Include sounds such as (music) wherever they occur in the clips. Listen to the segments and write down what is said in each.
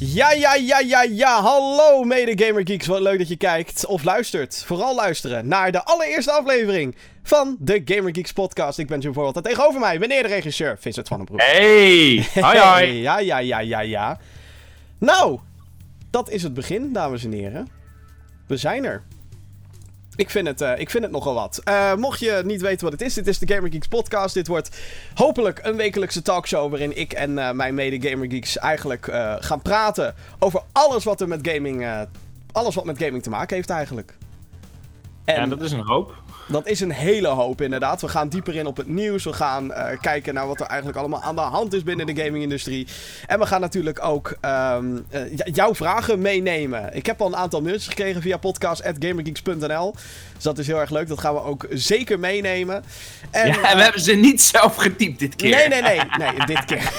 Ja, ja, ja, ja, ja. Hallo mede Gamer Geeks. Wat leuk dat je kijkt of luistert. Vooral luisteren naar de allereerste aflevering van de Gamer Geeks podcast. Ik ben Jim Voorbeeld. En tegenover mij, meneer de regisseur, Vincent van den Broek. Hey! Hoi, hoi. Ja, ja, ja, ja, ja. Nou, dat is het begin, dames en heren. We zijn er. Ik vind het, uh, ik vind het nogal wat. Uh, mocht je niet weten wat het is, dit is de Gamer Geeks podcast. Dit wordt hopelijk een wekelijkse talkshow waarin ik en uh, mijn mede Gamer Geeks eigenlijk gaan praten over alles wat er met gaming, alles wat met gaming te maken heeft eigenlijk. En ja, dat is een hoop. Dat is een hele hoop inderdaad. We gaan dieper in op het nieuws. We gaan uh, kijken naar wat er eigenlijk allemaal aan de hand is binnen de gaming-industrie. En we gaan natuurlijk ook um, uh, jouw vragen meenemen. Ik heb al een aantal mailtjes gekregen via podcast.gamergeeks.nl. Dus dat is heel erg leuk. Dat gaan we ook zeker meenemen. En, ja, we hebben ze niet zelf getypt dit keer. Nee, nee, nee. Nee, dit keer.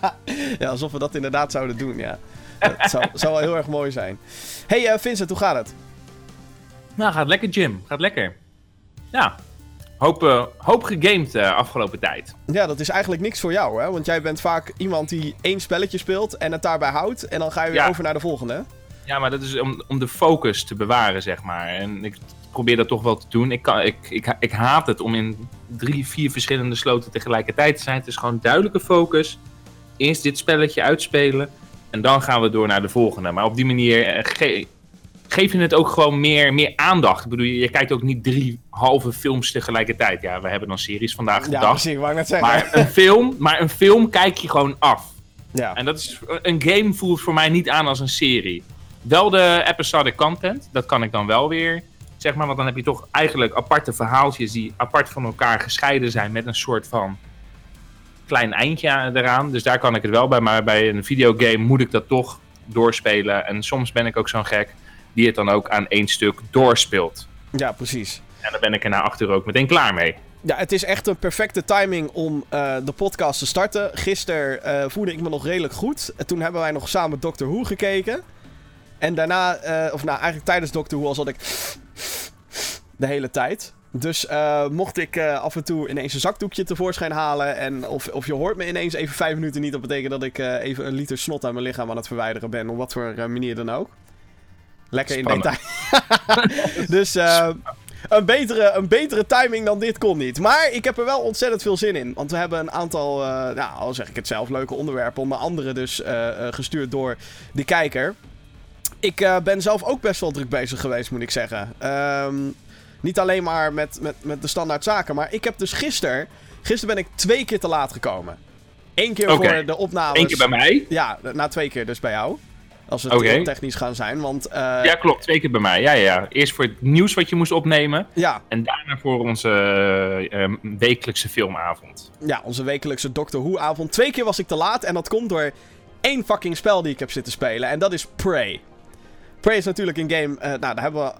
(laughs) ja, alsof we dat inderdaad zouden doen, ja. Dat zou, zou wel heel erg mooi zijn. Hey Vincent, hoe gaat het? Nou, gaat lekker, Jim. Gaat lekker. Ja, hoop, uh, hoop gegamed uh, afgelopen tijd. Ja, dat is eigenlijk niks voor jou, hè? Want jij bent vaak iemand die één spelletje speelt en het daarbij houdt. En dan ga je weer ja. over naar de volgende. Ja, maar dat is om, om de focus te bewaren, zeg maar. En ik probeer dat toch wel te doen. Ik, kan, ik, ik, ik haat het om in drie, vier verschillende sloten tegelijkertijd te zijn. Het is gewoon duidelijke focus. Eerst dit spelletje uitspelen. En dan gaan we door naar de volgende. Maar op die manier uh, geef je het ook gewoon meer, meer aandacht. Ik bedoel, je kijkt ook niet drie halve films tegelijkertijd. Ja, we hebben dan series vandaag de ja, dag. Precies, wou ik net zeggen. Maar een film, maar een film kijk je gewoon af. Ja. En dat is, een game voelt voor mij niet aan als een serie. Wel de episodic content, dat kan ik dan wel weer. Zeg maar, want dan heb je toch eigenlijk aparte verhaaltjes die apart van elkaar gescheiden zijn met een soort van klein eindje eraan. Dus daar kan ik het wel bij. Maar bij een videogame moet ik dat toch doorspelen. En soms ben ik ook zo'n gek die het dan ook aan één stuk doorspeelt. Ja, precies. En dan ben ik er na acht uur ook meteen klaar mee. Ja, het is echt een perfecte timing om uh, de podcast te starten. Gisteren uh, voelde ik me nog redelijk goed. En toen hebben wij nog samen Doctor Who gekeken. En daarna, uh, of nou eigenlijk tijdens Doctor Who, al zat ik (sniffs) de hele tijd. Dus mocht ik af en toe ineens een zakdoekje tevoorschijn halen. En of, of je hoort me ineens even vijf minuten niet. Dat betekent dat ik even een liter snot uit mijn lichaam aan het verwijderen ben. Op wat voor manier dan ook. Lekker in detail. (laughs) dus uh, een, betere, een betere timing dan dit kon niet. Maar ik heb er wel ontzettend veel zin in. Want we hebben een aantal, uh, nou, al zeg ik het zelf, leuke onderwerpen. Onder andere dus uh, gestuurd door de kijker. Ik ben zelf ook best wel druk bezig geweest, moet ik zeggen. Um, niet alleen maar met, met, met de standaard zaken. Maar ik heb dus gisteren... Gisteren ben ik twee keer te laat gekomen. Eén keer okay. voor de opnames. Eén keer bij mij? Ja, na twee keer dus bij jou. Als we okay. technisch gaan zijn. Want, uh... Ja, klopt. Twee keer bij mij. Ja, ja. Eerst voor het nieuws wat je moest opnemen. Ja. En daarna voor onze uh, wekelijkse filmavond. Ja, onze wekelijkse Doctor Who-avond. Twee keer was ik te laat. En dat komt door één fucking spel die ik heb zitten spelen. En dat is Prey. Prey is natuurlijk een game. Uh, nou, daar hebben we.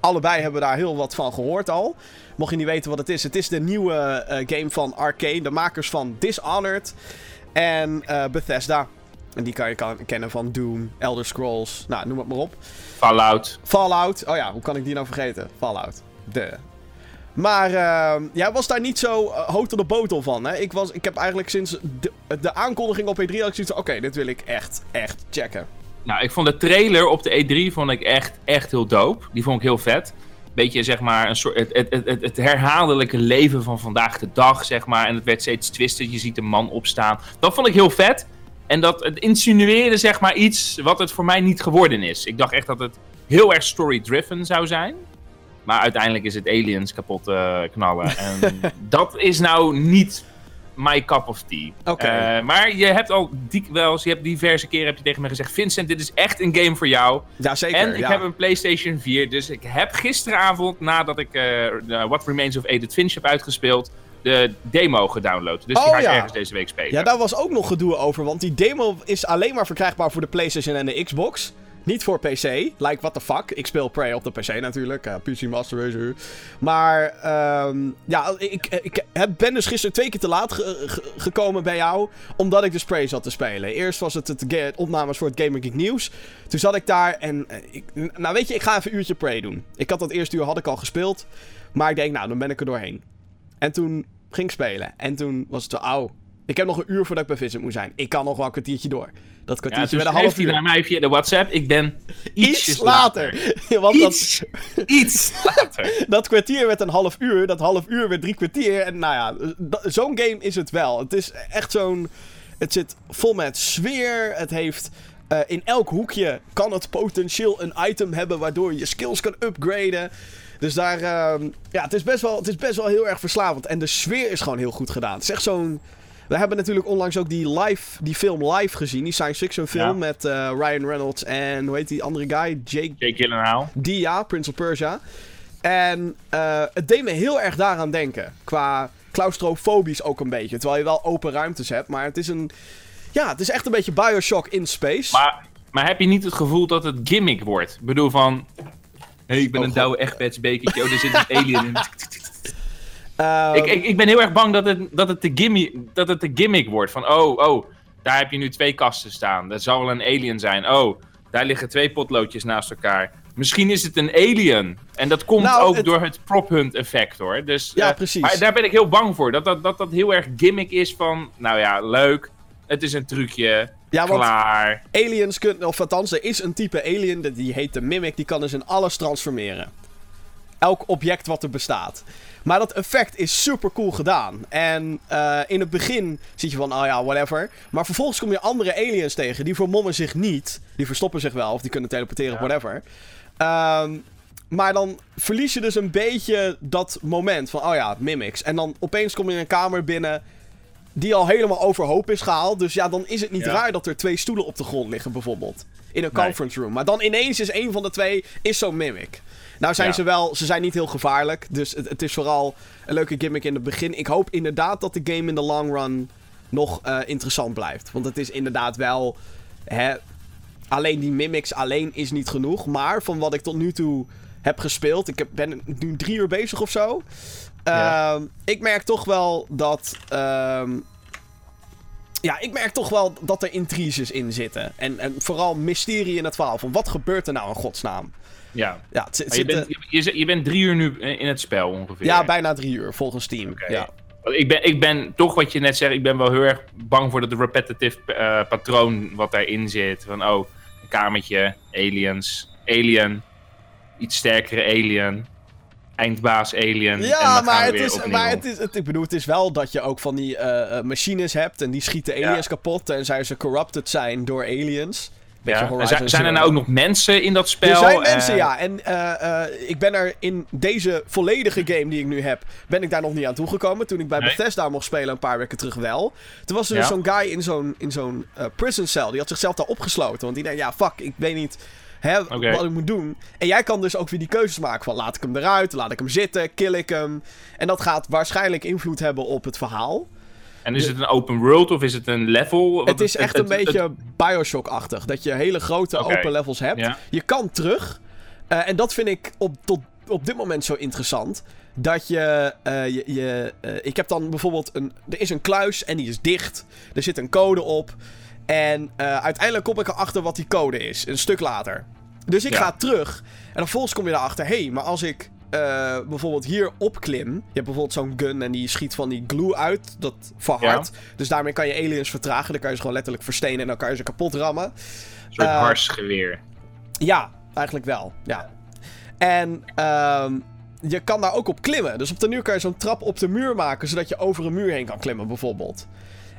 Allebei hebben we daar heel wat van gehoord al. Mocht je niet weten wat het is. Het is de nieuwe game van Arcane. De makers van Dishonored. En Bethesda. En die kan je kan, kennen van Doom, Elder Scrolls, nou, noem het maar op. Fallout. Fallout. Oh ja, hoe kan ik die nou vergeten? Fallout. De. Maar uh, ja, was daar niet zo uh, hoog de botel van. Hè? Ik, was, ik heb eigenlijk sinds de, de aankondiging op E3 had ik zoiets oké, okay, dit wil ik echt, echt checken. Nou, ik vond de trailer op de E3 vond ik echt, echt heel dope. Die vond ik heel vet. Beetje, zeg maar, een soort, het, het, het, het herhaaldelijke leven van vandaag de dag, zeg maar. En het werd steeds twisted. Je ziet een man opstaan. Dat vond ik heel vet. En dat het insinueerde zeg maar iets wat het voor mij niet geworden is. Ik dacht echt dat het heel erg story-driven zou zijn. Maar uiteindelijk is het aliens kapot uh, knallen. (laughs) En dat is nou niet my cup of tea. Okay. Uh, maar je hebt al dikwijls, je hebt diverse keren heb je tegen me gezegd... Vincent, dit is echt een game voor jou. Ja, zeker. En ik ja. heb een PlayStation 4, dus ik heb gisteravond... nadat ik uh, What Remains of Edith Finch heb uitgespeeld de demo gedownload. Dus die oh, ga ik ja. ergens deze week spelen. Ja, daar was ook nog gedoe over. Want die demo is alleen maar verkrijgbaar voor de PlayStation en de Xbox. Niet voor PC. Like, what the fuck. Ik speel Prey op de PC natuurlijk. Uh, PC Master Race. Maar, um, ja, ik, ik ben dus gisteren twee keer te laat ge ge gekomen bij jou. Omdat ik dus Prey zat te spelen. Eerst was het het, opnames voor het Gamer Geek Nieuws. Toen zat ik daar en... Uh, ik, nou, weet je, ik ga even een uurtje Prey doen. Ik had dat eerste uur had ik al gespeeld. Maar ik denk, nou, dan ben ik er doorheen. En toen ging ik spelen. En toen was het zo, auw. Ik heb nog een uur voordat ik bij Vincent moet zijn. Ik kan nog wel een kwartiertje door. Dat kwartiertje met een half uur. naar mij via de WhatsApp. Ik ben Iets later. (laughs) Want dat, Iets, iets later. (laughs) dat kwartier werd een half uur. Dat half uur werd drie kwartier. En nou ja, zo'n game is het wel. Het is echt zo'n... Het zit vol met sfeer. Het heeft... eh, in elk hoekje kan het potentieel een item hebben waardoor je je skills kan upgraden. Dus daar... ehm, ja, het is, best wel, het is best wel heel erg verslavend. En de sfeer is gewoon heel goed gedaan. Het is echt zo'n... We hebben natuurlijk onlangs ook die, live, die film live gezien. Die science fiction film Ja. met eh, Ryan Reynolds en hoe heet die andere guy? Jake Jake Gyllenhaal. die ja, Prince of Persia. En eh, het deed me heel erg daaraan denken. Qua claustrofobisch ook een beetje. Terwijl je wel open ruimtes hebt. Maar het is een... Ja, het is echt een beetje Bioshock in space. Maar, maar heb je niet het gevoel dat het gimmick wordt? Ik bedoel van... Hé, hey, ik ben Oh, een douwe echtbedsbekertje. Oh, er zit een alien in. (laughs) Ehm, ik, ik, ik ben heel erg bang dat het, dat, het de gimmick, dat het de gimmick wordt. Van, oh, oh, daar heb je nu twee kasten staan. Dat zal wel een alien zijn. Oh, daar liggen twee potloodjes naast elkaar. Misschien is het een alien. En dat komt Nou, ook het- door het prop hunt effect hoor. Dus, Ja, eh, precies. Maar daar ben ik heel bang voor. Dat dat, dat dat heel erg gimmick is van... Nou ja, leuk. Het is een trucje. Ja, want Klaar. aliens kunnen... Of althans, er is een type alien. dat- Die heet de Mimic. Die kan dus in alles transformeren. Elk object wat er bestaat. Maar dat effect is super cool gedaan. En eh, in het begin zie je van, oh ja, whatever. Maar vervolgens kom je andere aliens tegen. Die vermommen zich niet. Die verstoppen zich wel. Of die kunnen teleporteren, Ja. whatever. Ehm, maar dan verlies je dus een beetje dat moment van, oh ja, mimics. En dan opeens kom je in een kamer binnen die al helemaal overhoop is gehaald. Dus ja, dan is het niet Ja. raar dat er twee stoelen op de grond liggen, bijvoorbeeld. In een Nee. conference room. Maar dan ineens is één van de twee is zo'n mimic. Nou zijn Ja. ze wel, ze zijn niet heel gevaarlijk. Dus het, het is vooral een leuke gimmick in het begin. Ik hoop inderdaad dat de game in de long run nog eh, interessant blijft. Want het is inderdaad wel. Hè, alleen die mimics alleen is niet genoeg. Maar van wat ik tot nu toe heb gespeeld. Ik ben nu drie uur bezig of zo. Ja. Ehm, ik merk toch wel dat. ehm, ja, ik merk toch wel dat er intriges in zitten. En, en vooral mysterie in het verhaal. Van wat gebeurt er nou in godsnaam? Ja. Ja, het, je, bent, je, bent drie uur nu in het spel ongeveer. ja, bijna drie uur volgens Steam. Ja. Ik ben, ik ben toch wat je net zegt, ik ben wel heel erg bang voor dat repetitive eh, patroon wat daarin zit. Van oh, een kamertje, aliens, alien, iets sterkere alien, eindbaas alien. en Ja, maar, het is, opnieuw. maar het is, het, ik bedoel, het is wel dat je ook van die eh, eh, machines hebt en die schieten Ja. aliens kapot en zij ze corrupted zijn door aliens. Ja. Zijn, zijn er nou ook nog mensen in dat spel? Er zijn mensen, Eh, ja. En ik ben er in deze volledige game die ik nu heb, ben ik daar nog niet aan toegekomen. Toen ik bij Nee. Bethesda mocht spelen een paar weken terug wel. Toen was er dus zo'n guy in zo'n, in zo'n prison cell. Die had zichzelf daar opgesloten. Want die denkt, ja, fuck, ik weet niet hè, wat ik moet doen. En jij kan dus ook weer die keuzes maken van laat ik hem eruit, laat ik hem zitten, kill ik hem. En dat gaat waarschijnlijk invloed hebben op het verhaal. En is het een open world of is het een level? Wat Het is echt een het- beetje Bioshock-achtig. Dat je hele grote open levels hebt. Ja. Je kan terug. Eh, en dat vind ik op, tot, op dit moment zo interessant. Dat je. eh, je, je eh, ik heb dan bijvoorbeeld een. Er is een kluis en die is dicht. Er zit een code op. En eh, uiteindelijk kom ik erachter wat die code is. Een stuk later. Dus ik Ja. ga terug. En dan volgens kom je erachter. Hé, hey, maar als ik. eh, bijvoorbeeld hier opklim. Je hebt bijvoorbeeld zo'n gun en die schiet van die glue uit. Dat verhardt. Dus daarmee kan je aliens vertragen. Dan kan je ze gewoon letterlijk verstenen en dan kan je ze kapot rammen. een soort eh, harsgeweer. Ja, eigenlijk wel. Ja. En ehm, je kan daar ook op klimmen. Dus op de muur kan je zo'n trap op de muur maken, zodat je over een muur heen kan klimmen, bijvoorbeeld.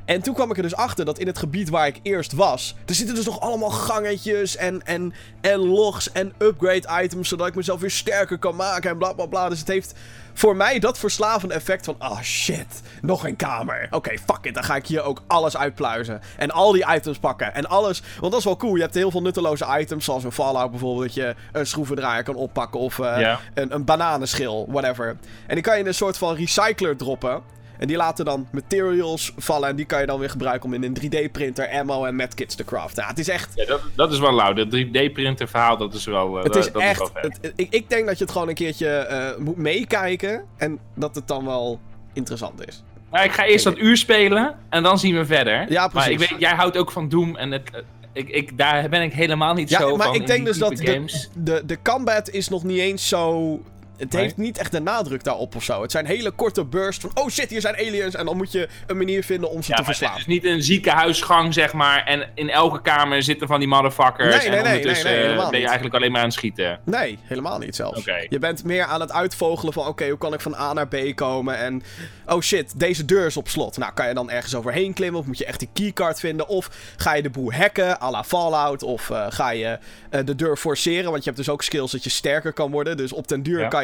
En toen kwam ik er dus achter dat in het gebied waar ik eerst was, er zitten dus nog allemaal gangetjes en, en, en logs en upgrade items, zodat ik mezelf weer sterker kan maken en bla bla bla. Dus het heeft voor mij dat verslavende effect van, ah shit, nog een kamer. Oké, fuck it, dan ga ik hier ook alles uitpluizen. En al die items pakken en alles. Want dat is wel cool, je hebt heel veel nutteloze items, zoals een Fallout bijvoorbeeld, dat je een schroevendraaier kan oppakken of eh, een, een bananenschil, whatever. En die kan je in een soort van recycler droppen. En die laten dan materials vallen en die kan je dan weer gebruiken om in een 3D-printer ammo en medkits te craften. Ja, het is echt... Ja, dat, dat is wel lauw. Dat 3D-printer verhaal, dat is wel... eh, Het is dat echt. wel vet. het- ik, ik denk dat je het gewoon een keertje eh, moet meekijken. En dat het dan wel interessant is. Nou, ik ga eerst dat uur spelen en dan zien we verder. Ja, Maar precies. ik weet, jij houdt ook van Doom en het, eh, ik, ik, daar ben ik helemaal niet Ja, zo maar van ik in denk die dus dat de, de, de combat is nog niet eens zo het heeft niet echt de nadruk daarop of zo. Het zijn hele korte bursts van, oh shit, hier zijn aliens. En dan moet je een manier vinden om ze Ja, te maar het verslaan. is niet een ziekenhuisgang, zeg maar. En in elke kamer zitten van die motherfuckers. Nee, nee, en ondertussen nee, ben je niet. eigenlijk alleen maar aan het schieten. Nee, helemaal niet zelfs. Je bent meer aan het uitvogelen van, oké, hoe kan ik van A naar B komen? En, oh shit, deze deur is op slot. Nou, kan je dan ergens overheen klimmen? Of moet je echt die keycard vinden? Of ga je de boel hacken, à la Fallout? Of eh, ga je eh, de deur forceren? Want je hebt dus ook skills dat je sterker kan worden. Dus op den duur Ja. kan je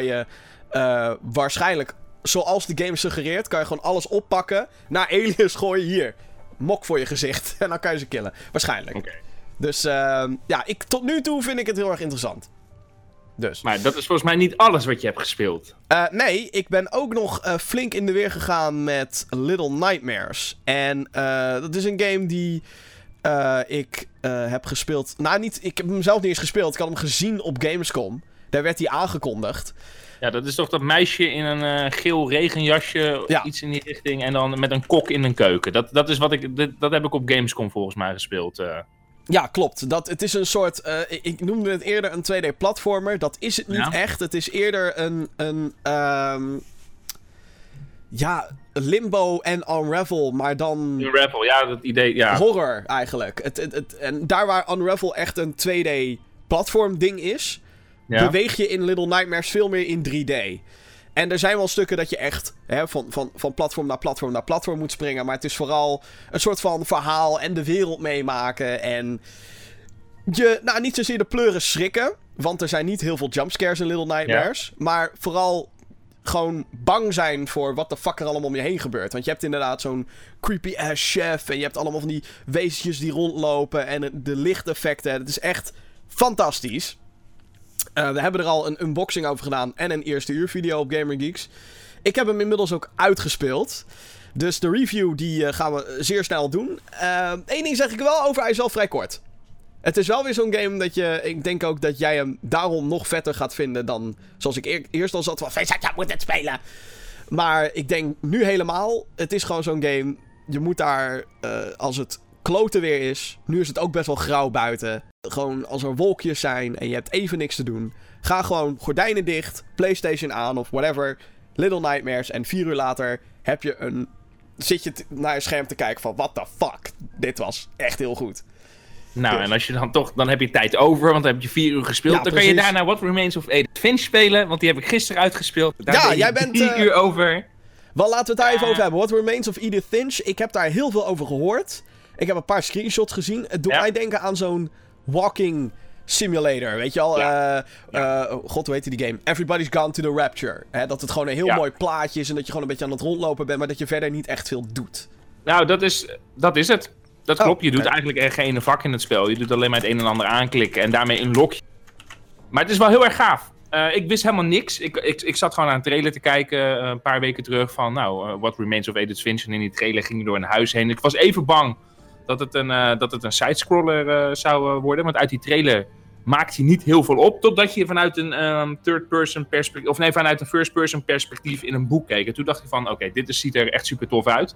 eh, waarschijnlijk, zoals de game suggereert, kan je gewoon alles oppakken, naar aliens gooien hier. Mok voor je gezicht. (laughs) En dan kan je ze killen. Waarschijnlijk. Oké. Dus ehm, ja, ik, tot nu toe vind ik het heel erg interessant. Dus. Maar dat is volgens mij niet alles wat je hebt gespeeld. Eh, nee, ik ben ook nog eh, flink in de weer gegaan met Little Nightmares. En dat is een game die ik heb gespeeld. Nou, niet, ik heb hem zelf niet eens gespeeld. Ik had hem gezien op Gamescom. Daar werd hij aangekondigd. Ja, dat is toch dat meisje in een eh, geel regenjasje, Ja. iets in die richting. En dan met een kok in een keuken. Dat, dat is wat ik, dat, dat heb ik op Gamescom volgens mij gespeeld. eh. Ja, klopt. Dat, het is een soort. eh, ik, ik noemde het eerder een 2D-platformer. Dat is het niet Ja. echt. Het is eerder een. een ehm, ja, Limbo en Unravel, maar dan. Unravel, ja, dat idee, ja. horror eigenlijk. Het, het, het, en daar waar Unravel echt een 2D-platform ding is, ja. beweeg je in Little Nightmares veel meer in 3D. En er zijn wel stukken dat je echt hè, van, van, van platform naar platform naar platform moet springen. Maar het is vooral een soort van verhaal en de wereld meemaken. En je, nou niet zozeer de pleuren schrikken. Want er zijn niet heel veel jumpscares in Little Nightmares. Maar vooral gewoon bang zijn voor wat de fuck er allemaal om je heen gebeurt. Want je hebt inderdaad zo'n creepy ass chef. En je hebt allemaal van die wezentjes die rondlopen. En de lichteffecten. Het is echt fantastisch. Eh, we hebben er al een unboxing over gedaan en een eerste uur video op Gamer Geeks. Ik heb hem inmiddels ook uitgespeeld. Dus de review die eh, gaan we zeer snel doen. Eén ding zeg ik wel over, hij is wel vrij kort. Het is wel weer zo'n game dat je... Ik denk ook dat jij hem daarom nog vetter gaat vinden dan... Zoals ik eer- eerst al zat van... Face jij moet het spelen. Maar ik denk nu helemaal... Het is gewoon zo'n game... Je moet daar... eh, als het kloten weer is... Nu is het ook best wel grauw buiten. Gewoon als er wolkjes zijn en je hebt even niks te doen. Ga gewoon gordijnen dicht, PlayStation aan of whatever. Little Nightmares. En vier uur later heb je een. Zit je naar je scherm te kijken van: what the fuck? Dit was echt heel goed. Nou, Dus. en als je dan toch, dan heb je tijd over, want dan heb je vier uur gespeeld. Ja, dan kan je daarna What Remains of Edith Finch spelen, want die heb ik gisteren uitgespeeld. Daar Ja, jij bent, drie eh, uur over. Wel, laten we het daar even over hebben. What Remains of Edith Finch. Ik heb daar heel veel over gehoord. Ik heb een paar screenshots gezien. Het doet Ja. mij denken aan zo'n walking simulator. Weet je al? Ja. Eh, God, hoe heet die game? Everybody's Gone to the Rapture. Hè, dat het gewoon een heel Ja. mooi plaatje is en dat je gewoon een beetje aan het rondlopen bent, maar dat je verder niet echt veel doet. Nou, dat is, dat is het. Dat Oh, klopt. Je doet eigenlijk er geen vak in het spel. Je doet alleen maar het een en ander aanklikken en daarmee unlock je. Maar het is wel heel erg gaaf. Eh, ik wist helemaal niks. Ik, ik, ik zat gewoon naar een trailer te kijken een paar weken terug van, nou, What Remains of Edith Finch. En in die trailer ging je door een huis heen. Ik was even bang dat het een, eh, dat het een sidescroller eh, zou eh, worden. Want uit die trailer maakt hij niet heel veel op. Totdat je vanuit een ehm, third-person perspectief, of nee, vanuit een first-person perspectief in een boek keek. En toen dacht ik van, oké, dit is, ziet er echt super tof uit.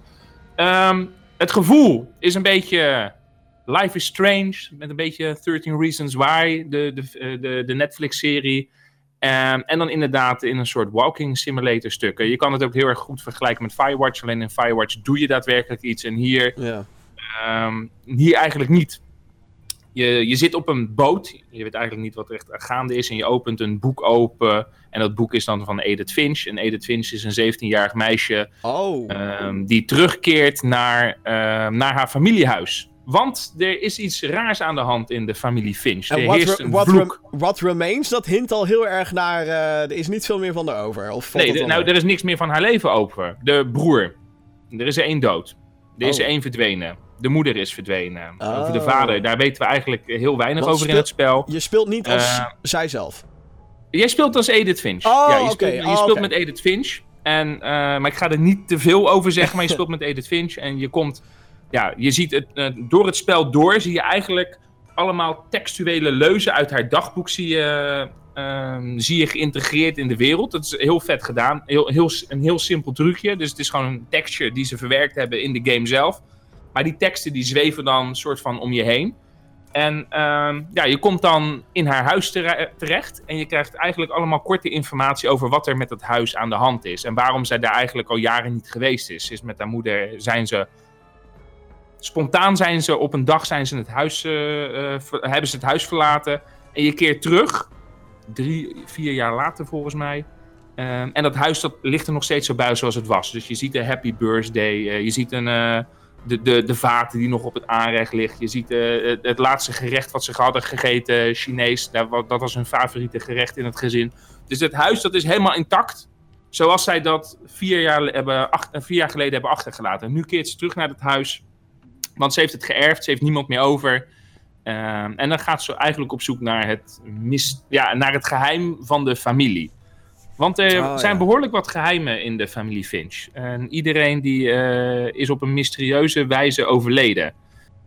Ehm, het gevoel is een beetje Life is Strange, met een beetje 13 Reasons Why, de, de, de, de Netflix-serie. Ehm, en dan inderdaad in een soort walking simulator stukken. Je kan het ook heel erg goed vergelijken met Firewatch. Alleen in Firewatch doe je daadwerkelijk iets. En hier, Ja. Ehm, hier eigenlijk niet. Je, je zit op een boot. Je weet eigenlijk niet wat er echt gaande is. En je opent een boek open. En dat boek is dan van Edith Finch. En Edith Finch is een 17-jarig meisje Oh. Ehm, die terugkeert naar, ehm, naar haar familiehuis. Want er is iets raars aan de hand in de familie Finch. En Er what, heerst re- een what, vloek. rem- what Remains, dat hint al heel erg naar... eh, er is niet veel meer van haar over. Of Nee, de- nou, er is niks meer van haar leven over. De broer. Er is er één dood. Er is Oh. er één verdwenen. De moeder is verdwenen. Oh. Over de vader, daar weten we eigenlijk heel weinig Want over in het spel. Je speelt niet als Eh, zijzelf. Jij speelt als Edith Finch. Oh, ja, je oké. speelt, je Oh, met Edith Finch. En, eh, maar ik ga er niet te veel over zeggen. Maar je (laughs) speelt met Edith Finch. En je komt. Ja, je ziet het. eh, door het spel door zie je eigenlijk allemaal textuele leuzen uit haar dagboek. Zie je, ehm, zie je geïntegreerd in de wereld. Dat is heel vet gedaan. Heel, heel, een heel simpel trucje. Dus het is gewoon een tekstje die ze verwerkt hebben in de game zelf. Maar die teksten die zweven dan soort van om je heen. En ehm, ja, je komt dan in haar huis terecht en je krijgt eigenlijk allemaal korte informatie over wat er met het huis aan de hand is. En waarom zij daar eigenlijk al jaren niet geweest is. Is met haar moeder zijn ze spontaan zijn ze op een dag zijn ze het huis, uh, hebben ze het huis verlaten. En je keert terug, drie, vier jaar later volgens mij. Ehm, en dat huis dat ligt er nog steeds zo bij zoals het was. Dus je ziet een happy birthday, uh, je ziet een, de, de, de vaten die nog op het aanrecht ligt. Je ziet het, het, laatste gerecht wat ze hadden gegeten, Chinees. Dat, dat was hun favoriete gerecht in het gezin. Dus het huis dat is helemaal intact. Zoals zij dat vier jaar, hebben, acht, vier jaar geleden hebben achtergelaten. Nu keert ze terug naar het huis. Want ze heeft het geërfd, ze heeft niemand meer over. Ehm, en dan gaat ze eigenlijk op zoek naar het, mis, ja, naar het geheim van de familie. Want er oh, zijn behoorlijk wat geheimen in de familie Finch. En iedereen die uh, is op een mysterieuze wijze overleden.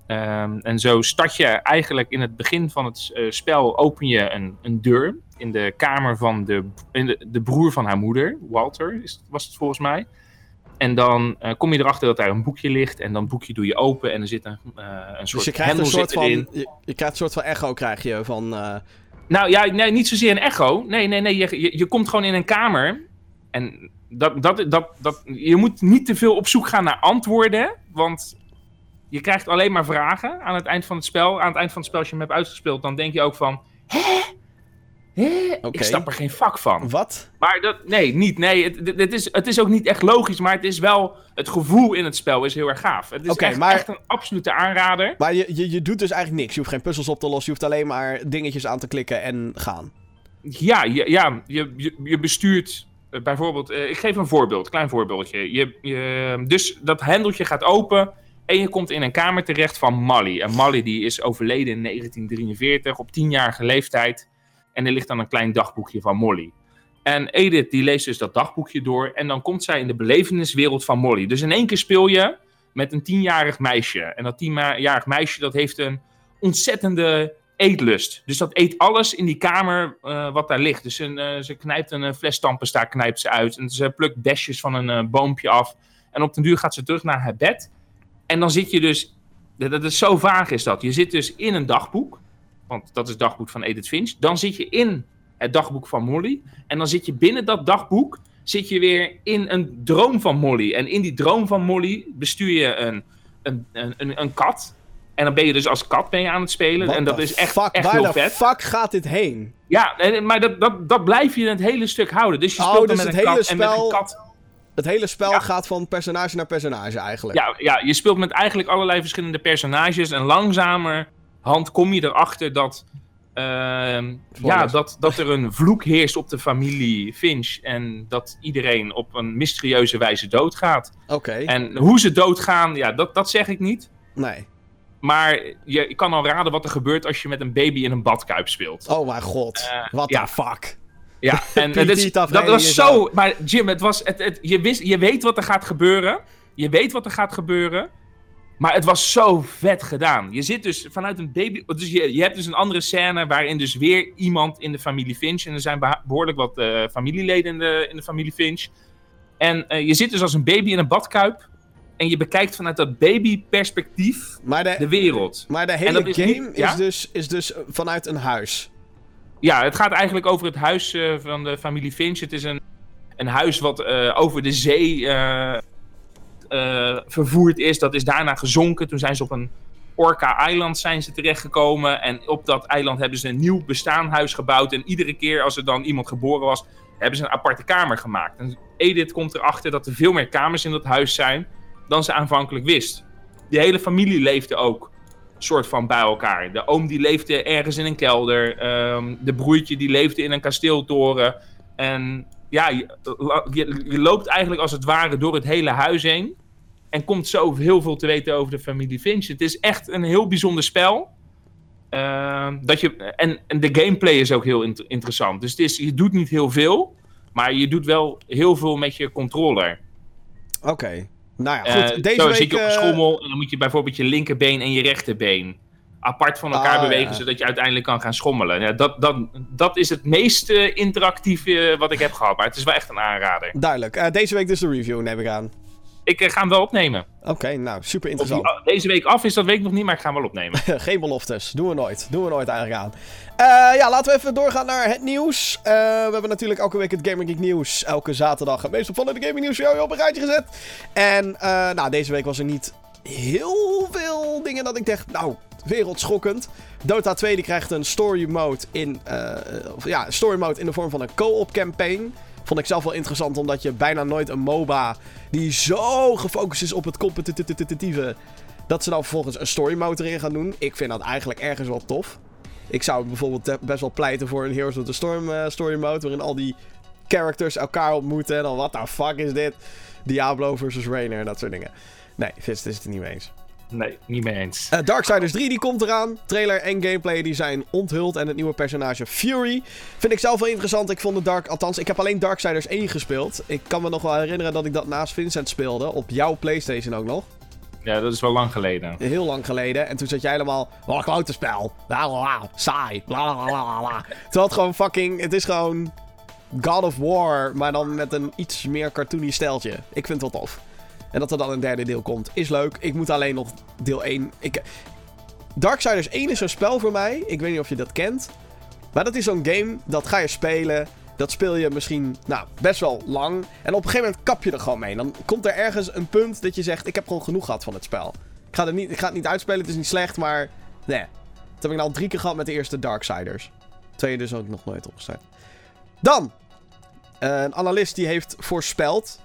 Um, en zo start je eigenlijk in het begin van het uh, spel open je een, een, deur in de kamer van de, in de, de broer van haar moeder, Walter is, was het volgens mij. En dan uh, kom je erachter dat daar een boekje ligt. En dan boekje doe je open en er zit een, uh, een soort dus je krijgt een soort van, je, je, krijgt een soort van echo krijg je van... Nou ja, nee, niet zozeer een echo. Nee, nee, nee. Je, je, je komt gewoon in een kamer. En dat, dat, dat, dat, je moet niet te veel op zoek gaan naar antwoorden. Want je krijgt alleen maar vragen aan het eind van het spel. Aan het eind van het spel, als je hem hebt uitgespeeld, dan denk je ook van... Hè? Ik snap er geen vak van. Wat? Maar dat, nee, niet. Nee, het, het, is, het is ook niet echt logisch, maar het is wel... Het gevoel in het spel is heel erg gaaf. Het is echt, maar, echt, een absolute aanrader. Maar je, je, je doet dus eigenlijk niks. Je hoeft geen puzzels op te lossen. Je hoeft alleen maar dingetjes aan te klikken en gaan. Ja, je, ja je, je, je bestuurt uh, bijvoorbeeld... Uh, ik geef een voorbeeld, klein voorbeeldje. Je, je, dus dat hendeltje gaat open... En je komt in een kamer terecht van Molly. En Molly die is overleden in 1943 op tienjarige leeftijd. En er ligt dan een klein dagboekje van Molly. En Edith die leest dus dat dagboekje door. En dan komt zij in de beleveniswereld van Molly. Dus in één keer speel je met een tienjarig meisje. En dat tienjarig meisje dat heeft een ontzettende eetlust. Dus dat eet alles in die kamer uh, wat daar ligt. Dus een, uh, ze knijpt een fles daar knijpt ze uit. En ze plukt besjes van een boompje af. En op den duur gaat ze terug naar haar bed. En dan zit je dus... Dat is zo vaag is dat. Je zit dus in een dagboek want dat is het dagboek van Edith Finch. Dan zit je in het dagboek van Molly. En dan zit je binnen dat dagboek zit je weer in een droom van Molly. En in die droom van Molly bestuur je een, een, een, een kat. En dan ben je dus als kat ben je aan het spelen. en dat is echt, fuck, echt heel vet. Waar fuck gaat dit heen? Ja, maar dat, dat, dat blijf je het hele stuk houden. Dus je oh, speelt dus met een kat spel... en met een kat... Het hele spel gaat van personage naar personage eigenlijk. Ja, ja, je speelt met eigenlijk allerlei verschillende personages. En langzamer hand kom je erachter dat, uh, ja, dat, dat er een vloek heerst op de familie Finch. En dat iedereen op een mysterieuze wijze doodgaat. Oké. En hoe ze doodgaan, ja, dat, dat zeg ik niet. Nee. Maar je, je kan al raden wat er gebeurt als je met een baby in een badkuip speelt. Oh mijn god, uh, what ja. the fuck. Ja, (laughs) en dat, is, dat was zo... Maar Jim, het was, het, het, je, wist, je weet wat er gaat gebeuren. Je weet wat er gaat gebeuren. Maar het was zo vet gedaan. Je zit dus vanuit een baby. Dus je, je hebt dus een andere scène waarin dus weer iemand in de familie Finch. En er zijn behoorlijk wat uh, familieleden in de, in de familie Finch. En uh, je zit dus als een baby in een badkuip. En je bekijkt vanuit dat babyperspectief de, de wereld. Maar de hele game is, dus, is dus vanuit een huis. Ja, het gaat eigenlijk over het huis uh, van de familie Finch. Het is een, een huis wat over de zee uh, vervoerd is. Dat is daarna gezonken. Toen zijn ze op een Orca-eiland zijn ze terechtgekomen. En op dat eiland hebben ze een nieuw bestaanhuis gebouwd. En iedere keer als er dan iemand geboren was, hebben ze een aparte kamer gemaakt. En Edith komt erachter dat er veel meer kamers in dat huis zijn dan ze aanvankelijk wist. Die hele familie leefde ook soort van bij elkaar. De oom die leefde ergens in een kelder. Um, de broertje die leefde in een kasteeltoren. En ja, je, je, loopt eigenlijk als het ware door het hele huis heen. En komt zo heel veel te weten over de familie Finch. Het is echt een heel bijzonder spel. Uh, dat je, en, en, de gameplay is ook heel interessant. Dus het is, je doet niet heel veel. Maar je doet wel heel veel met je controller. Oké. Nou ja, goed. Uh, Deze zo week, zit je op een schommel. En dan moet je bijvoorbeeld je linkerbeen en je rechterbeen apart van elkaar ah, bewegen, zodat je uiteindelijk kan gaan schommelen. Ja, dat, dat, dat is het meest uh, interactieve wat ik heb gehad, maar het is wel echt een aanrader. Duidelijk. Uh, deze week dus de review, neem ik aan. Ik uh, ga hem wel opnemen. Oké, nou, super die interessant. a- deze week af is, dat weet ik nog niet, maar ik ga hem wel opnemen. (laughs) Geen beloftes. Doen we nooit. Doen we nooit eigenlijk aan. Eh, ja, laten we even doorgaan naar het nieuws. Eh, we hebben natuurlijk elke week het Gamer Geek nieuws. Elke zaterdag het meest opvallende Gaming nieuws voor jou op een rijtje gezet. En eh, nou, deze week was er niet heel veel dingen dat ik dacht, nou, wereldschokkend. Dota 2 die krijgt een story mode in, eh, ja, story mode in de vorm van een co-op campaign. Vond ik zelf wel interessant, omdat je bijna nooit een MOBA die zo gefocust is op het competitieve, dat ze dan vervolgens een story mode erin gaan doen. Ik vind dat eigenlijk ergens wel tof. Ik zou bijvoorbeeld best wel pleiten voor een Heroes of the Storm eh, story mode, waarin al die characters elkaar ontmoeten. En dan, what the fuck is dit? Diablo versus Rainer, dat soort dingen. Nee, Fist is het er niet mee eens. Nee, niet mee eens. Eh, Darksiders 3 die komt eraan. Trailer en gameplay die zijn onthuld. En het nieuwe personage Fury. Vind ik zelf wel interessant. Ik vond de Dark... Althans, ik heb alleen Darksiders 1 gespeeld. Ik kan me nog wel herinneren dat ik dat naast Vincent speelde. Op jouw Playstation ook nog. Ja, dat is wel lang geleden. Heel lang geleden. En toen zat jij helemaal... Wat een klote spel. Saai. La la la la la. Terwijl het gewoon fucking... Het is gewoon... God of War. Maar dan met een iets meer cartoony steltje. Ik vind het wel tof. En dat er dan een derde deel komt. Is leuk. Ik moet alleen nog deel 1... Ik... Darksiders 1 is zo'n spel voor mij. Ik weet niet of je dat kent. Maar dat is zo'n game. Dat ga je spelen. Dat speel je misschien nou, best wel lang. En op een gegeven moment kap je er gewoon mee. Dan komt er ergens een punt dat je zegt... Ik heb gewoon genoeg gehad van het spel. Ik ga, er niet, ik ga het niet uitspelen. Het is niet slecht, maar... Nee. Dat heb ik nou al drie keer gehad met de eerste Darksiders. Twee dus ook nog nooit opgestart. Dan. eh, een analist die heeft voorspeld...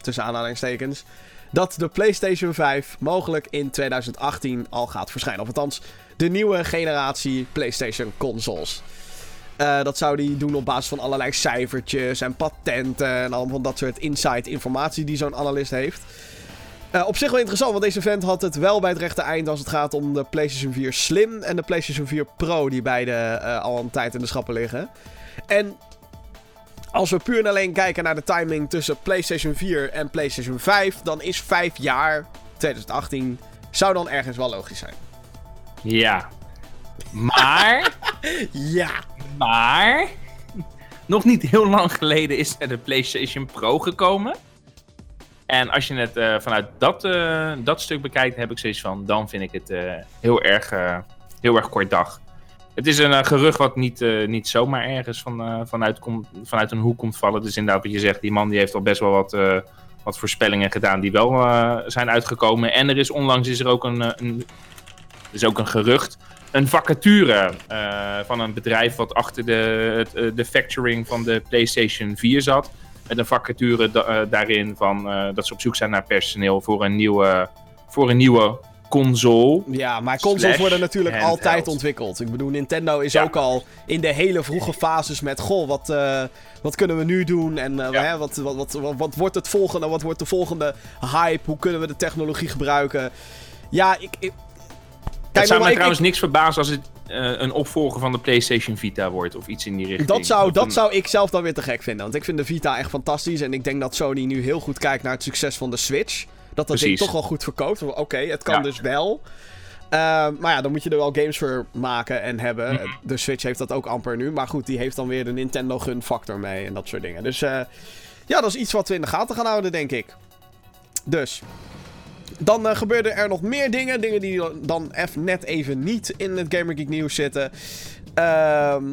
Tussen aanhalingstekens... Dat de PlayStation 5 mogelijk in 2018 al gaat verschijnen. Of althans, de nieuwe generatie PlayStation consoles. Eh, dat zou hij doen op basis van allerlei cijfertjes en patenten en allemaal van dat soort inside informatie die zo'n analist heeft. Eh, op zich wel interessant, want deze vent had het wel bij het rechte eind als het gaat om de PlayStation 4 Slim en de PlayStation 4 Pro, die beide eh, al een tijd in de schappen liggen. En als we puur en alleen kijken naar de timing tussen PlayStation 4 en PlayStation 5, dan is 5 jaar, 2018, zou dan ergens wel logisch zijn. Ja. Maar, (laughs) Ja! maar... Nog niet heel lang geleden is er de PlayStation Pro gekomen. En als je het eh, vanuit dat, eh, dat stuk bekijkt, heb ik zoiets van... Dan vind ik het eh, heel, erg, heel erg kort dag. Het is een eh, gerucht wat niet, eh, niet zomaar ergens van, eh, vanuit, komt- vanuit een hoek komt vallen. Dus inderdaad wat je zegt, die man die heeft al best wel wat, wat voorspellingen gedaan die wel zijn uitgekomen. En er is onlangs is er ook een, een, is ook een gerucht, een vacature van een bedrijf wat achter de, de factoring van de PlayStation 4 zat. Met een vacature da- daarin van dat ze op zoek zijn naar personeel voor een nieuwe, voor een nieuwe console. Ja, maar consoles worden natuurlijk handheld. altijd ontwikkeld. Ik bedoel, Nintendo is Ja. ook al in de hele vroege (laughs) fases met... Goh, wat, eh, wat kunnen we nu doen? En eh, Ja. hè, wat, wat, wat, wat, wat wordt het volgende? Wat wordt de volgende hype? Hoe kunnen we de technologie gebruiken? Ja, ik... ik... Het zou ik- trouwens niks verbazen als het eh, een opvolger van de PlayStation Vita wordt of iets in die richting. Dat zou, Of dat een- zou ik zelf dan weer te gek vinden. Want ik vind de Vita echt fantastisch. En ik denk dat Sony nu heel goed kijkt naar het succes van de Switch. Dat dat ding Precies. toch wel goed verkoopt. Oké, het kan Ja. dus wel. Ehm, maar ja, dan moet je er wel games voor maken en hebben. Mhm. De Switch heeft dat ook amper nu. Maar goed, die heeft dan weer de Nintendo gun factor mee en dat soort dingen. Dus eh, ja, dat is iets wat we in de gaten gaan houden, denk ik. Dus. Dan eh, gebeurden er nog meer dingen. Dingen die dan eff- net even niet in het Gamer Geek nieuws zitten. Ehm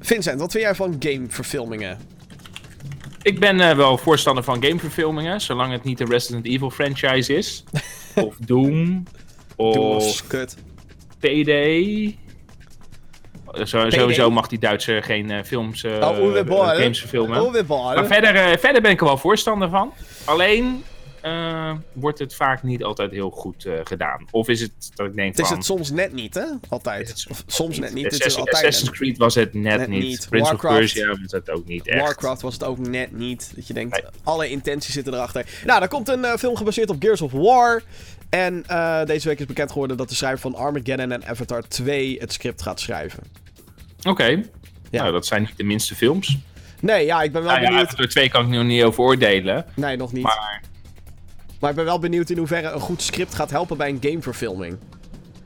Vincent, wat vind jij van gameverfilmingen? Ik ben eh, wel voorstander van gameverfilmingen, zolang het niet de Resident Evil franchise is. (laughs) of Doom. Of kut. PD. Zo, sowieso mag die Duitser geen eh, films, eh Oh, eh, games verfilmen. Maar verder, eh, verder ben ik er wel voorstander van. Alleen eh, wordt het vaak niet altijd heel goed eh, gedaan. Of is het dat ik denk Het is van... het soms net niet, hè? Altijd. Of soms net niet. Het is Assassin- altijd Assassin's. Creed was het net, Net niet. niet. Prince Warcraft. of Persia was het ook niet echt. Warcraft was het ook net niet. Dat je denkt, Nee. alle intenties zitten erachter. Nou, er komt een eh, film gebaseerd op Gears of War. En deze week is bekend geworden dat de schrijver van Armageddon en Avatar 2 het script gaat schrijven. Oké. Ja. Nou, dat zijn niet de minste films. Nee, ja, ik ben wel Nou ja, benieuwd. Avatar 2 kan ik nog niet over oordelen. Nee, nog niet. Maar... Maar ik ben wel benieuwd in hoeverre een goed script gaat helpen bij een gameverfilming.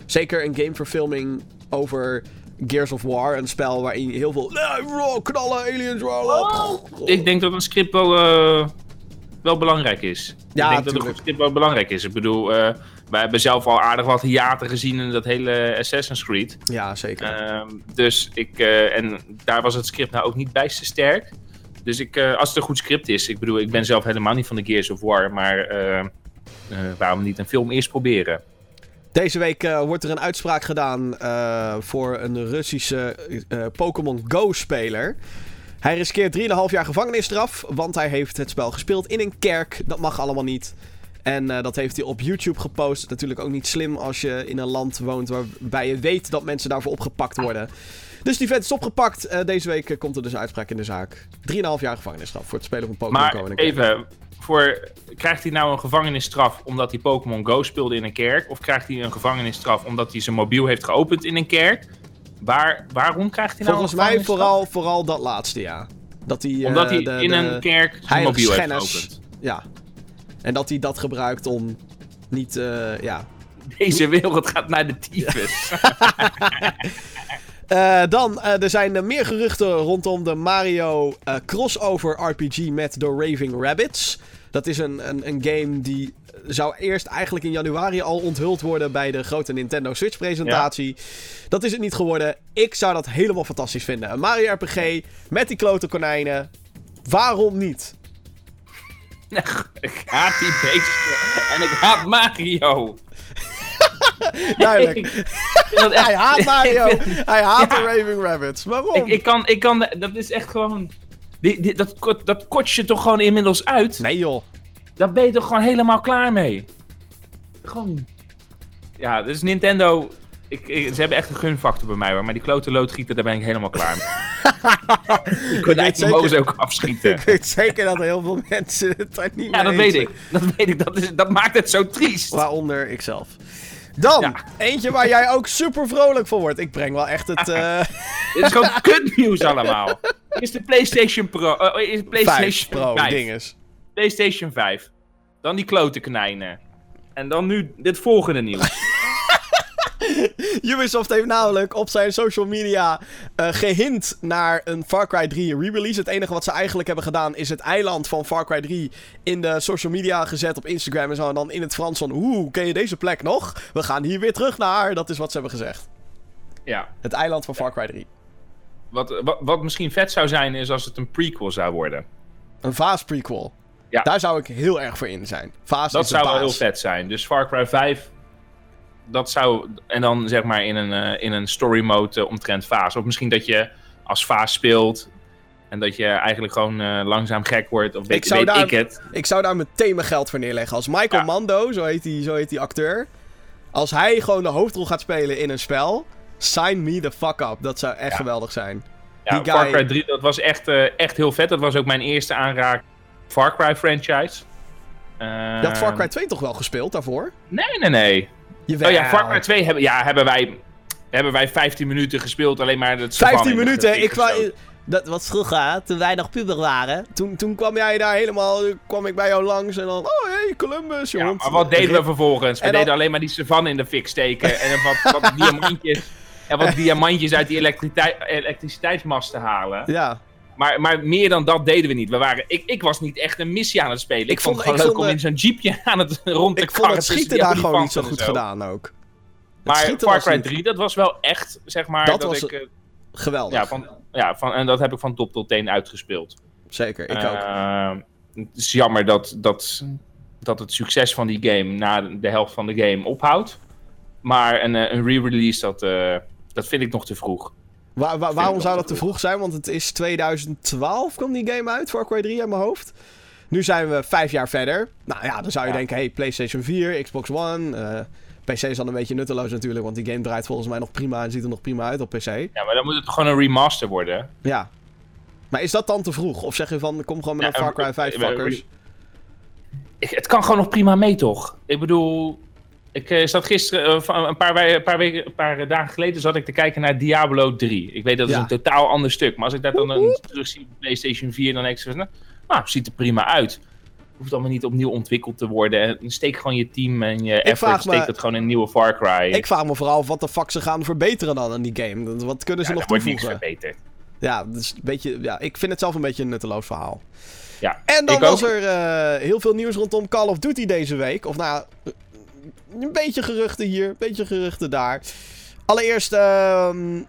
Zeker een gameverfilming over Gears of War. Een spel waarin je heel veel... Nee, knallen, aliens, raw, ik denk dat een script wel, eh, wel belangrijk is. Ja, ik denk dat een script wel belangrijk is. Ik bedoel, eh, wij hebben zelf al aardig wat hiaten gezien in dat hele Assassin's Creed. Ja, zeker. Ehm, dus ik, eh, en daar was het script nou ook niet bij te sterk. Dus ik, eh, als het een goed script is, ik bedoel, ik ben zelf helemaal niet van de Gears of War, maar eh, eh, waarom niet een film eerst proberen? Deze week wordt er een uitspraak gedaan voor een Russische Pokémon Go-speler. Hij riskeert 3,5 jaar gevangenisstraf, want hij heeft het spel gespeeld in een kerk. Dat mag allemaal niet. En dat heeft hij op YouTube gepost. Natuurlijk ook niet slim als je in een land woont waarbij je weet dat mensen daarvoor opgepakt worden. Dus die vent is opgepakt. Eh, deze week eh, komt er dus uitspraak in de zaak. 3,5 jaar gevangenisstraf voor het spelen van Pokémon Go Maar even, voor, krijgt hij nou een gevangenisstraf omdat hij Pokémon Go speelde in een kerk? Of krijgt hij een gevangenisstraf omdat hij zijn mobiel heeft geopend in een kerk? Waar, waarom krijgt hij nou Volgens een mij vooral, vooral dat laatste, ja. Dat hij, eh, Omdat hij de- in de een kerk zijn mobiel heeft geopend. Ja. En dat hij dat gebruikt om niet, ja. Deze wereld gaat naar de tyfus. (laughs) (laughs) Eh, dan, eh, er zijn meer geruchten rondom de Mario eh, crossover RPG met The Raving Rabbits. Dat is een, een, een game die zou eerst eigenlijk in januari al onthuld worden bij de grote Nintendo Switch presentatie. Dat is het niet geworden. Ik zou dat helemaal fantastisch vinden. Een Mario RPG met die klote konijnen. Waarom niet? (laughs) ik haat die beesten. En ik haat Mario. (laughs) Duidelijk. Echt- Hij haat (laughs) Mario. Hij haat Ja. de Raving Rabbits. Waarom? Ik, ik kan, ik kan, dat is echt gewoon... Die, die, dat, kot- dat kotst je toch gewoon inmiddels uit? Nee joh. Daar ben je toch gewoon helemaal klaar mee? Gewoon... Ja, dus Nintendo... Ik, ik- ze hebben echt een gunfactor bij mij hoor. Maar die klote loodgieter, daar ben ik helemaal klaar mee. (laughs) ik weet die mogen ze zeker- ook afschieten. Ik weet zeker dat heel veel mensen het daar niet Ja, mee dat weet ik. Dat weet ik. Dat, is, dat maakt het zo triest. Waaronder ikzelf. Dan, Ja. eentje waar jij ook super vrolijk voor wordt. Ik breng wel echt het... (laughs) eh Dit is gewoon kutnieuws allemaal. Is de PlayStation Pro... eh, is de 5 PlayStation Pro 5. dinges. PlayStation 5. Dan die klote konijnen. En dan nu dit volgende nieuws. (laughs) Ubisoft heeft namelijk op zijn social media eh gehint naar een Far Cry 3 re-release. Het enige wat ze eigenlijk hebben gedaan is het eiland van Far Cry 3 in de social media gezet op Instagram en zo. En dan in het Frans van, oeh, ken je deze plek nog? We gaan hier weer terug naar. Dat is wat ze hebben gezegd. ja. Het eiland van Far Cry 3. Wat, wat, wat misschien vet zou zijn, is als het een prequel zou worden. Een Vaas prequel. Ja. Daar zou ik heel erg voor in zijn. Vaas Dat zou wel heel vet zijn. Dus Far Cry 5. Dat zou. En dan zeg maar in een, eh, in een story mode omtrent Vaas. Of misschien dat je als Vaas speelt. En dat je eigenlijk gewoon eh, langzaam gek wordt. Of weet, Ik zou weet daar- ik het. Ik zou daar meteen mijn geld voor neerleggen. Als Michael Ja. Mando, zo heet, die, zo heet die acteur. Als hij gewoon de hoofdrol gaat spelen in een spel. Sign me the fuck up. Dat zou echt Ja. geweldig zijn. Ja, die Far guy- Cry 3, dat was echt, eh, echt heel vet. Dat was ook mijn eerste aanraak Far Cry franchise. Je had Far Cry 2 toch wel gespeeld daarvoor? Nee, nee, nee. Jawel. Oh ja, Far Cry 2 hebben, ja, hebben, wij, hebben wij 15 minuten gespeeld. Alleen maar het 15 minuten. Ik Ik kwam, dat was vroeger, toen wij nog puber waren. Toen, toen kwam jij daar helemaal, kwam ik bij jou langs en dan, oh hey, Columbus, Ja, jongen. maar wat deden we vervolgens? We dan- deden alleen maar die savanne in de fik steken. En wat, wat (laughs) diamantjes. En wat diamantjes uit die elektriciteit, elektriciteitsmasten halen. Ja, Maar, maar meer dan dat deden we niet. We waren, ik, ik was niet echt een missie aan het spelen. Ik, Ik vond het gewoon ik leuk om in zo'n jeepje (laughs) aan het rond te ik vond het schieten daar gewoon niet zo goed gedaan ook. Het Maar Far Cry niet 3, dat was wel echt, zeg maar, Dat dat, was ik... eh, Geweldig. ja, van, ja van, en dat heb ik van top tot teen uitgespeeld. Zeker, ik ook. Eh, het is jammer dat, dat, dat het succes van die game na de helft van de game ophoudt. Maar een, eh, een re-release, dat, dat vind ik nog te vroeg. Waar, waarom zou dat te vroeg zijn? Want het is 2012 kwam die game uit, Far Cry 3 uit mijn hoofd. Nu zijn we vijf jaar verder. Nou ja, dan zou je Ja. denken, hey, PlayStation 4, Xbox One. eh, PC is dan een beetje nutteloos natuurlijk, want die game draait volgens mij nog prima en ziet er nog prima uit op PC. Ja, maar dan moet het gewoon een remaster worden. Ja. Maar is dat dan te vroeg? Of zeg je van, kom gewoon met Ja, een Far een- Cry 5 een- fuckers? Het kan gewoon nog prima mee, toch? Ik bedoel, ik eh, zat gisteren, eh, een paar, wei- een paar, weken, een paar dagen geleden, zat ik te kijken naar Diablo 3. Ik weet dat is Ja. een totaal ander stuk, maar als ik dat dan een terug zie op PlayStation 4, dan denk ik zo nou, ziet er prima uit. Hoeft allemaal niet opnieuw ontwikkeld te worden. En Steek gewoon je team en je effort, vraag me- steek dat gewoon in een nieuwe Far Cry. Ik vraag me vooral af wat de fuck ze gaan verbeteren dan aan die game. Wat kunnen ze ja, nog er wordt niks toevoegen? verbeterd. Ja, dus een beetje, ja, ik vind het zelf een beetje een nutteloos verhaal. Ja, En dan ik was ook. er eh, heel veel nieuws rondom Call of Duty deze week. Of nou, een beetje geruchten hier, een beetje geruchten daar. Allereerst, ehm,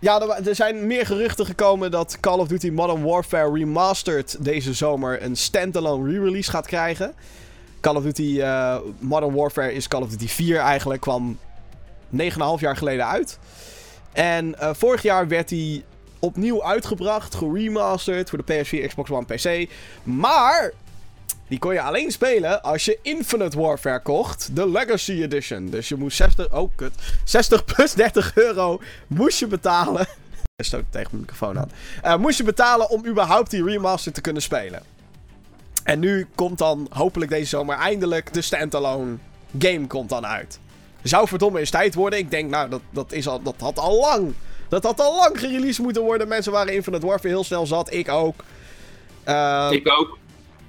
ja, er, zijn meer geruchten gekomen dat Call of Duty Modern Warfare Remastered deze zomer een standalone re-release gaat krijgen. Call of Duty eh, Modern Warfare is Call of Duty 4 eigenlijk, kwam 9,5 jaar geleden uit. En eh, vorig jaar werd hij opnieuw uitgebracht, geremasterd voor de PS4, Xbox One, PC. Maar die kon je alleen spelen als je Infinite Warfare kocht, de Legacy Edition. Dus je moest 60, oh kut, 60 plus 30 euro moest je betalen. (laughs) Ik stoot tegen mijn microfoon aan. Eh, moest je betalen om überhaupt die remaster te kunnen spelen. En nu komt dan hopelijk deze zomer eindelijk de standalone game komt dan uit. Zou verdomme eens tijd worden. Ik denk, nou, dat, dat, is al, dat had al lang. Dat had al lang gereleased moeten worden. Mensen waren Infinite Warfare heel snel zat. Ik ook. Eh, Ik ook.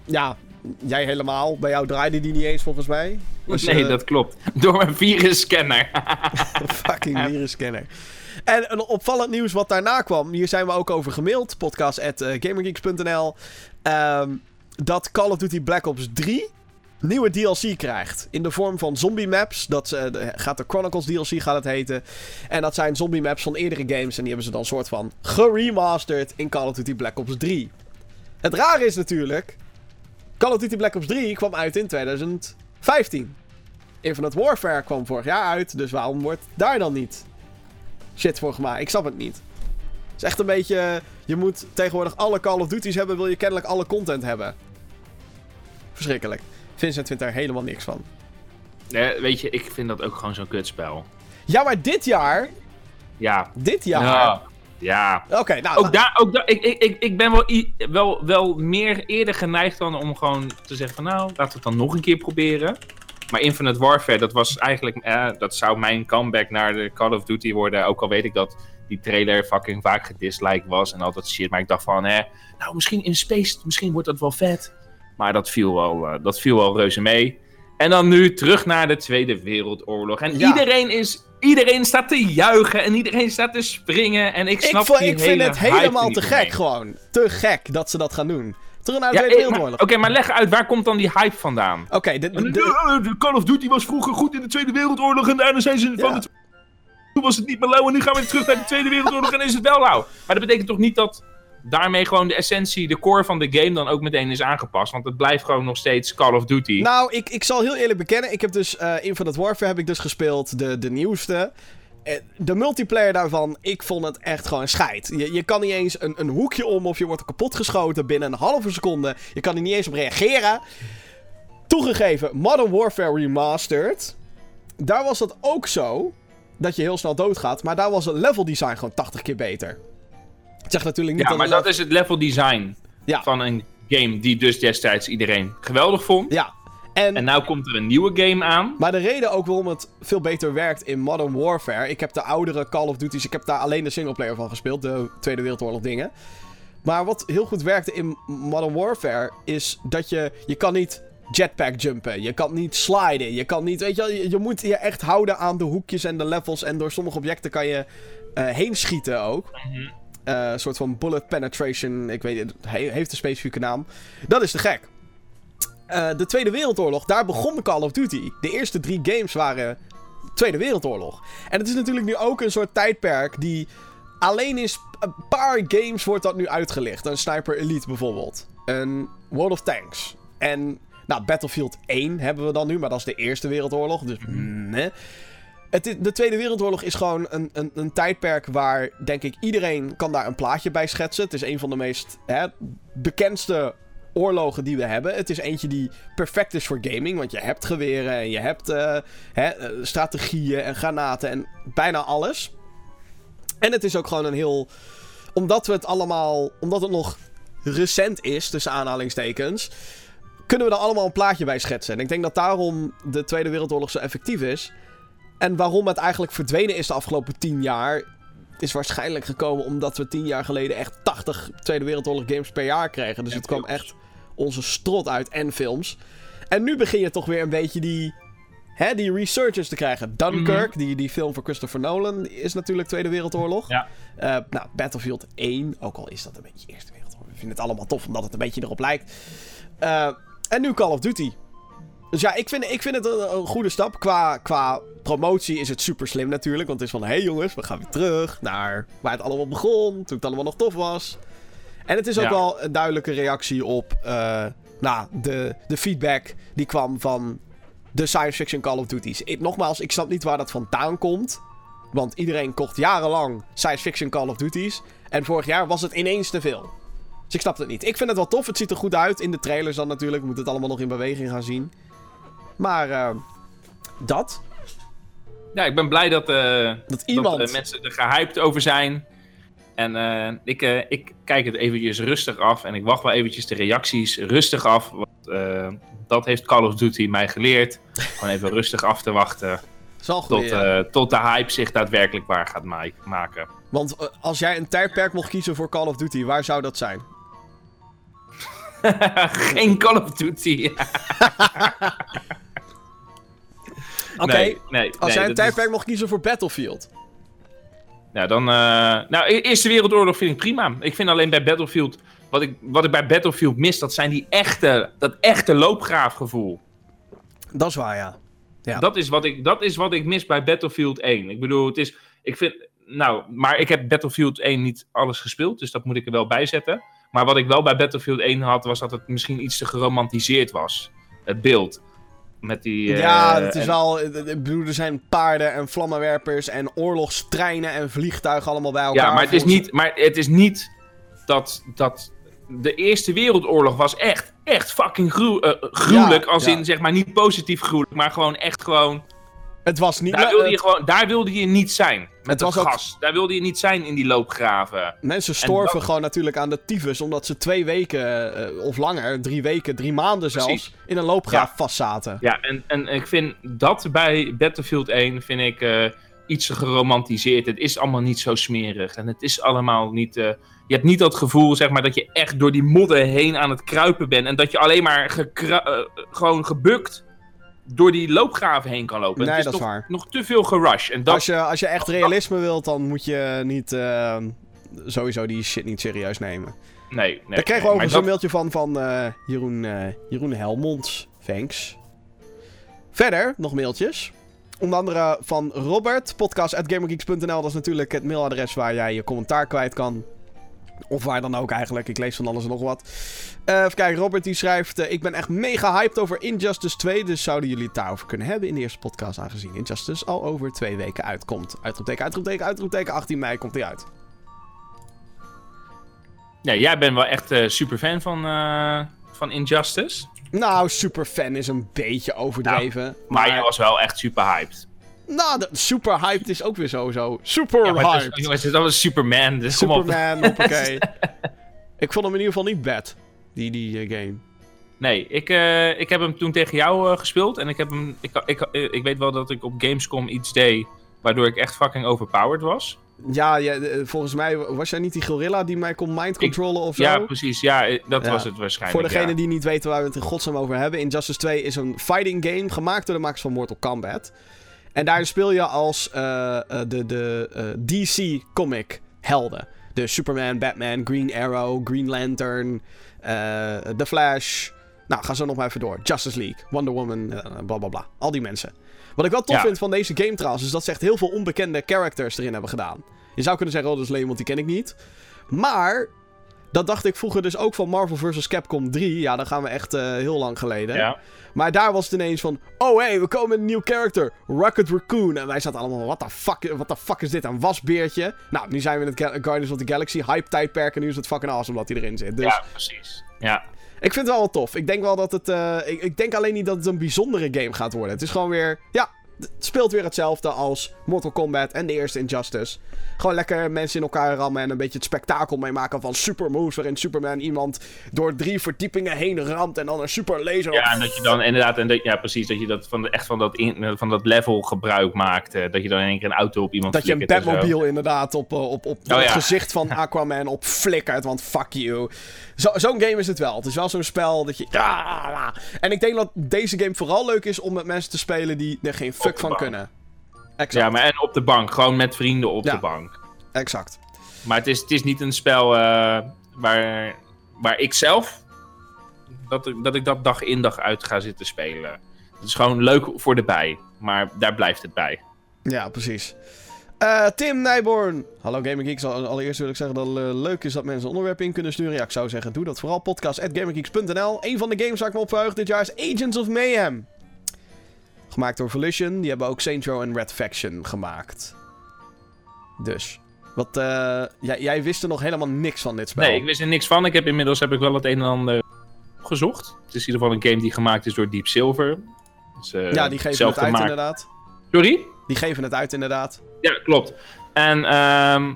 Ja, jij helemaal. Bij jou draaide die niet eens volgens mij. Dus, nee, eh, dat klopt. Door mijn virusscanner. (laughs) fucking virusscanner. En een opvallend nieuws wat daarna kwam. Hier zijn we ook over gemaild. Podcast.gamergeeks.nl ehm, Dat Call of Duty Black Ops 3 nieuwe DLC krijgt. In de vorm van zombie maps. Dat eh, de- gaat de Chronicles DLC gaat het heten. En dat zijn zombie maps van eerdere games. En die hebben ze dan soort van geremasterd in Call of Duty Black Ops 3. Het rare is natuurlijk... Call of Duty Black Ops 3 kwam uit in 2015. Infinite Warfare kwam vorig jaar uit, dus waarom wordt daar dan niet shit voor gemaakt? Ik snap het niet. Het is echt een beetje... Je moet tegenwoordig alle Call of Duty's hebben, wil je kennelijk alle content hebben. Verschrikkelijk. Vincent vindt daar helemaal niks van. Eh, weet je, ik vind dat ook gewoon zo'n kutspel. Ja, maar dit jaar... Ja. Dit jaar... Ja. Ja. Oké, nou... Ook daar, ook daar ik, ik, ik, ik ben wel, wel, wel meer eerder geneigd dan om gewoon te zeggen van nou, laten we het dan nog een keer proberen. Maar Infinite Warfare, dat was eigenlijk, eh, dat zou mijn comeback naar de Call of Duty worden. Ook al weet ik dat die trailer fucking vaak gedisliked was en al dat shit. Maar ik dacht van, hè, nou misschien in space, misschien wordt dat wel vet. Maar dat viel wel, eh, dat viel wel reuze mee. En dan nu terug naar de Tweede Wereldoorlog. En Ja. iedereen, is, iedereen staat te juichen en iedereen staat te springen. En ik ik, snap die ik vind het helemaal te gek gewoon. Te gek dat ze dat gaan doen. Terug naar de Ja, Tweede eh, Wereldoorlog. Oké, maar leg uit, waar komt dan die hype vandaan? Oké, de, de- de- de Call of Duty was vroeger goed in de Tweede Wereldoorlog en daarna zijn ze van de Toen was het niet meer lauw en nu gaan we weer terug naar de Tweede Wereldoorlog en is het wel lauw. Maar dat betekent toch niet dat daarmee gewoon de essentie, de core van de game dan ook meteen is aangepast? Want het blijft gewoon nog steeds Call of Duty. Nou, ik, ik zal heel eerlijk bekennen. Ik heb dus eh Infinite Warfare heb ik dus gespeeld. De, de nieuwste. Eh, De multiplayer daarvan, ik vond het echt gewoon scheid. Je, je kan niet eens een, een hoekje om of je wordt kapot geschoten binnen een halve seconde. Je kan er niet eens op reageren. Toegegeven, Modern Warfare Remastered. Daar was het ook zo dat je heel snel doodgaat. Maar daar was het level design gewoon 80 keer beter. Zeg natuurlijk niet ja, maar dat is het level design Ja. van een game die dus destijds iedereen geweldig vond. Ja. En, En nou komt er een nieuwe game aan. Maar de reden ook waarom het veel beter werkt in Modern Warfare. Ik heb de oudere Call of Duty's. Ik heb daar alleen de singleplayer van gespeeld. De Tweede Wereldoorlog dingen. Maar wat heel goed werkte in Modern Warfare. Is dat je. Je kan niet jetpack jumpen. Je kan niet sliden. Je kan niet. Weet je, wel, je, je moet je echt houden aan de hoekjes en de levels. En door sommige objecten kan je eh, heen schieten ook. Eh, een soort van bullet penetration. Ik weet het. he- heeft een specifieke naam. Dat is te gek. Eh, de Tweede Wereldoorlog, daar begon Call of Duty. De eerste drie games waren Tweede Wereldoorlog. En het is natuurlijk nu ook een soort tijdperk die alleen in een paar games wordt dat nu uitgelicht. Een Sniper Elite bijvoorbeeld. Een World of Tanks. En nou, Battlefield 1 hebben we dan nu, maar dat is de Eerste Wereldoorlog. Dus nee. Het, de Tweede Wereldoorlog is gewoon een, een, een tijdperk waar, denk ik, iedereen kan daar een plaatje bij schetsen. Het is een van de meest hè, bekendste oorlogen die we hebben. Het is eentje die perfect is voor gaming, want je hebt geweren en je hebt eh, hè, eh, strategieën en granaten en bijna alles. En het is ook gewoon een heel... Omdat we het allemaal... Omdat het nog recent is, tussen aanhalingstekens... Kunnen we er allemaal een plaatje bij schetsen. En ik denk dat daarom de Tweede Wereldoorlog zo effectief is. En waarom het eigenlijk verdwenen is de afgelopen tien jaar... Is waarschijnlijk gekomen omdat we tien jaar geleden echt 80 Tweede Wereldoorlog games per jaar kregen. Dus En het kwam films. echt onze strot uit en films. En nu begin je toch weer een beetje die, hè, die researchers te krijgen. Dunkirk, die, die film van Christopher Nolan, is natuurlijk Tweede Wereldoorlog. Ja. Eh, nou, Battlefield 1, ook al is dat een beetje Eerste Wereldoorlog. vind het allemaal tof omdat het een beetje erop lijkt. Eh, en nu Call of Duty. Dus ja, ik vind, ik vind het een, een goede stap. Qua, qua promotie is het super slim natuurlijk. Want het is van, hé hey jongens, we gaan weer terug naar waar het allemaal begon. Toen het allemaal nog tof was. En het is ook Ja. wel een duidelijke reactie op eh, nou, de, de feedback die kwam van de science fiction Call of Duty's. Ik, nogmaals, ik snap niet waar dat vandaan komt. Want iedereen kocht jarenlang science fiction Call of Duty's. En vorig jaar was het ineens te veel. Dus ik snap het niet. Ik vind het wel tof. Het ziet er goed uit. In de trailers dan natuurlijk. We moeten het allemaal nog in beweging gaan zien. Maar eh, dat. Ja, ik ben blij dat, eh, Dat iemand. dat eh, mensen er gehyped over zijn. En ik, ik kijk het eventjes rustig af. En ik wacht wel eventjes de reacties rustig af. Want dat heeft Call of Duty mij geleerd. Gewoon even rustig af te wachten. zal goed Tot, tot de hype zich daadwerkelijk waar gaat ma- maken. Want als jij een tijdperk mocht kiezen voor Call of Duty, waar zou dat zijn? (laughs) Geen Call of Duty. (laughs) Oké. Nee, nee, Als jij een tijdperk mocht kiezen voor Battlefield. Ja, dan. eh, nou, E- Eerste Wereldoorlog vind ik prima. Ik vind alleen bij Battlefield. Wat ik, wat ik bij Battlefield mis, dat zijn die echte. Dat echte loopgraafgevoel. Dat is waar, ja. Ja. Dat, is wat ik, dat is wat ik mis bij Battlefield 1. Ik bedoel, het is. Ik vind. Nou, maar ik heb Battlefield 1 niet alles gespeeld. Dus dat moet ik er wel bij zetten. Maar wat ik wel bij Battlefield 1 had, was dat het misschien iets te geromantiseerd was. Het beeld. Met die. eh, ja, het is en- wel. eh, Ik bedoel, er zijn paarden en vlammenwerpers en oorlogstreinen en vliegtuigen allemaal bij elkaar. Ja, maar het is niet, maar het is niet dat, dat de Eerste Wereldoorlog was echt, echt fucking gruw, eh, gruwelijk. Ja, als ja. in, zeg maar, niet positief gruwelijk, maar gewoon echt gewoon... Het was niet. Daar wilde je, gewoon, daar wilde je niet zijn. Met Het het was ook- gas. Daar wilde je niet zijn in die loopgraven. Mensen storven dat- gewoon natuurlijk aan de tyfus. Omdat ze twee weken eh, of langer, drie weken, drie maanden zelfs. Precies. in een loopgraaf Ja. vastzaten. Ja, en, en ik vind dat bij Battlefield 1 vind ik eh, iets geromantiseerd. Het is allemaal niet zo smerig. En het is allemaal niet... eh, je hebt niet dat gevoel, zeg maar, dat je echt door die modder heen aan het kruipen bent. En dat je alleen maar gewoon gebukt door die loopgraven heen kan lopen. Nee, het is dat is nog, waar. nog te veel gerush. En dat, Als, je, als je echt realisme wilt, dan moet je niet. eh, sowieso die shit niet serieus nemen. nee, nee. Daar kregen we nee, overigens een mailtje van, van eh, Jeroen, eh, Jeroen Helmonds. Thanks. Verder, nog mailtjes. Onder andere van Robert, podcast.gamergeeks.nl. Dat is natuurlijk het mailadres waar jij je commentaar kwijt kan. Of waar dan ook eigenlijk. Ik lees van alles en nog wat. Eh even kijken, Robert die schrijft... eh, ik ben echt mega hyped over Injustice 2. Dus zouden jullie het daarover kunnen hebben in de eerste podcast. Aangezien Injustice al over twee weken uitkomt. Uitroepteken, uitroepteken, uitroepteken. 18 mei komt hij uit. Ja, jij bent wel echt eh, super fan van, van Injustice. Nou, superfan is een beetje overdreven. Maar je was wel echt super hyped. Nou, de, super hyped is ook weer sowieso. Super Ja, maar het is, hyped. het is wel Superman, dus kom op. Superman, (laughs) hoppakee. ik vond hem in ieder geval niet bad, die, die eh, game. Nee, ik, eh, ik heb hem toen tegen jou eh, gespeeld. En ik, heb hem, ik, ik, ik weet wel dat ik op Gamescom iets deed. Waardoor ik echt fucking overpowered was. Ja, ja, volgens mij was jij niet die gorilla die mij kon mind controllen of zo? Ja, precies. Ja, dat Ja. was het waarschijnlijk. Voor degene ja. die niet weten waar we het in godsnaam over hebben. Injustice 2 is een fighting game gemaakt door de makers van Mortal Kombat. En daarin speel je als eh, eh, de, de eh, DC comic helden. Dus Superman, Batman, Green Arrow, Green Lantern, The Flash. Nou, ga zo nog maar even door. Justice League, Wonder Woman, bla bla bla. Al die mensen. Wat ik wel tof Ja. vind van deze game trouwens, is dat ze echt heel veel onbekende characters erin hebben gedaan. Je zou kunnen zeggen, oh dat is die ken ik niet. Maar, dat dacht ik vroeger dus ook van Marvel vs. Capcom 3. Ja, dan gaan we echt eh, heel lang geleden. Ja. Maar daar was het ineens van... Oh, hé, hey, we komen met een nieuw character. Rocket Raccoon. En wij zaten allemaal... What the fuck, what the fuck is dit? Een wasbeertje? Nou, nu zijn we in het Guardians of the Galaxy hype-tijdperk. En nu is het fucking awesome dat hij erin zit. Dus ja, precies. Ja. ik vind het wel wel tof. Ik denk wel dat het... eh, ik, ik denk alleen niet dat het een bijzondere game gaat worden. Het is gewoon weer... Ja, het speelt weer hetzelfde als Mortal Kombat en de eerste Injustice. Gewoon lekker mensen in elkaar rammen en een beetje het spektakel meemaken van super moves. Waarin Superman iemand door drie verdiepingen heen ramt en dan een super laser ja, en dat je dan inderdaad... En dat, ja, precies. Dat je dat van, echt van dat, in, van dat level gebruik maakt. eh, dat je dan in één keer een auto op iemand Dat je een. Batmobile inderdaad op, eh, op, op Oh, het ja. gezicht van (laughs) Aquaman op flikkert, want fuck you. Zo- Zo'n game is het wel. Het is wel zo'n spel dat je... Ja, en ik denk dat deze game vooral leuk is om met mensen te spelen die er geen fuck van bank. kunnen. Exact, Ja, maar en op de bank. Gewoon met vrienden op Ja. de bank. exact. Maar het is, het is niet een spel eh, waar, waar ik zelf, dat, ik- dat ik dat dag in dag uit ga zitten spelen. Het is gewoon leuk voor de bij, maar daar blijft het bij. Ja, precies. Eh, Tim Nijborn. Hallo Gaming Geeks. Al- Allereerst wil ik zeggen dat het eh, leuk is dat mensen onderwerpen in kunnen sturen. Ja, ik zou zeggen, doe dat vooral. Podcast.gaminggeeks.nl Een van de games waar ik me op verheug dit jaar is Agents of Mayhem. Gemaakt door Volition. Die hebben ook Saints Row en Red Faction gemaakt. Dus. Wat, eh, jij, jij wist er nog helemaal niks van dit spel. Nee, ik wist er niks van. Ik heb inmiddels heb ik wel het een en ander gezocht. Het is in ieder geval een game die gemaakt is door Deep Silver. Dus, eh, ja, die geven het uit inderdaad. Sorry? Die geven het uit inderdaad. Ja, klopt. En ehm,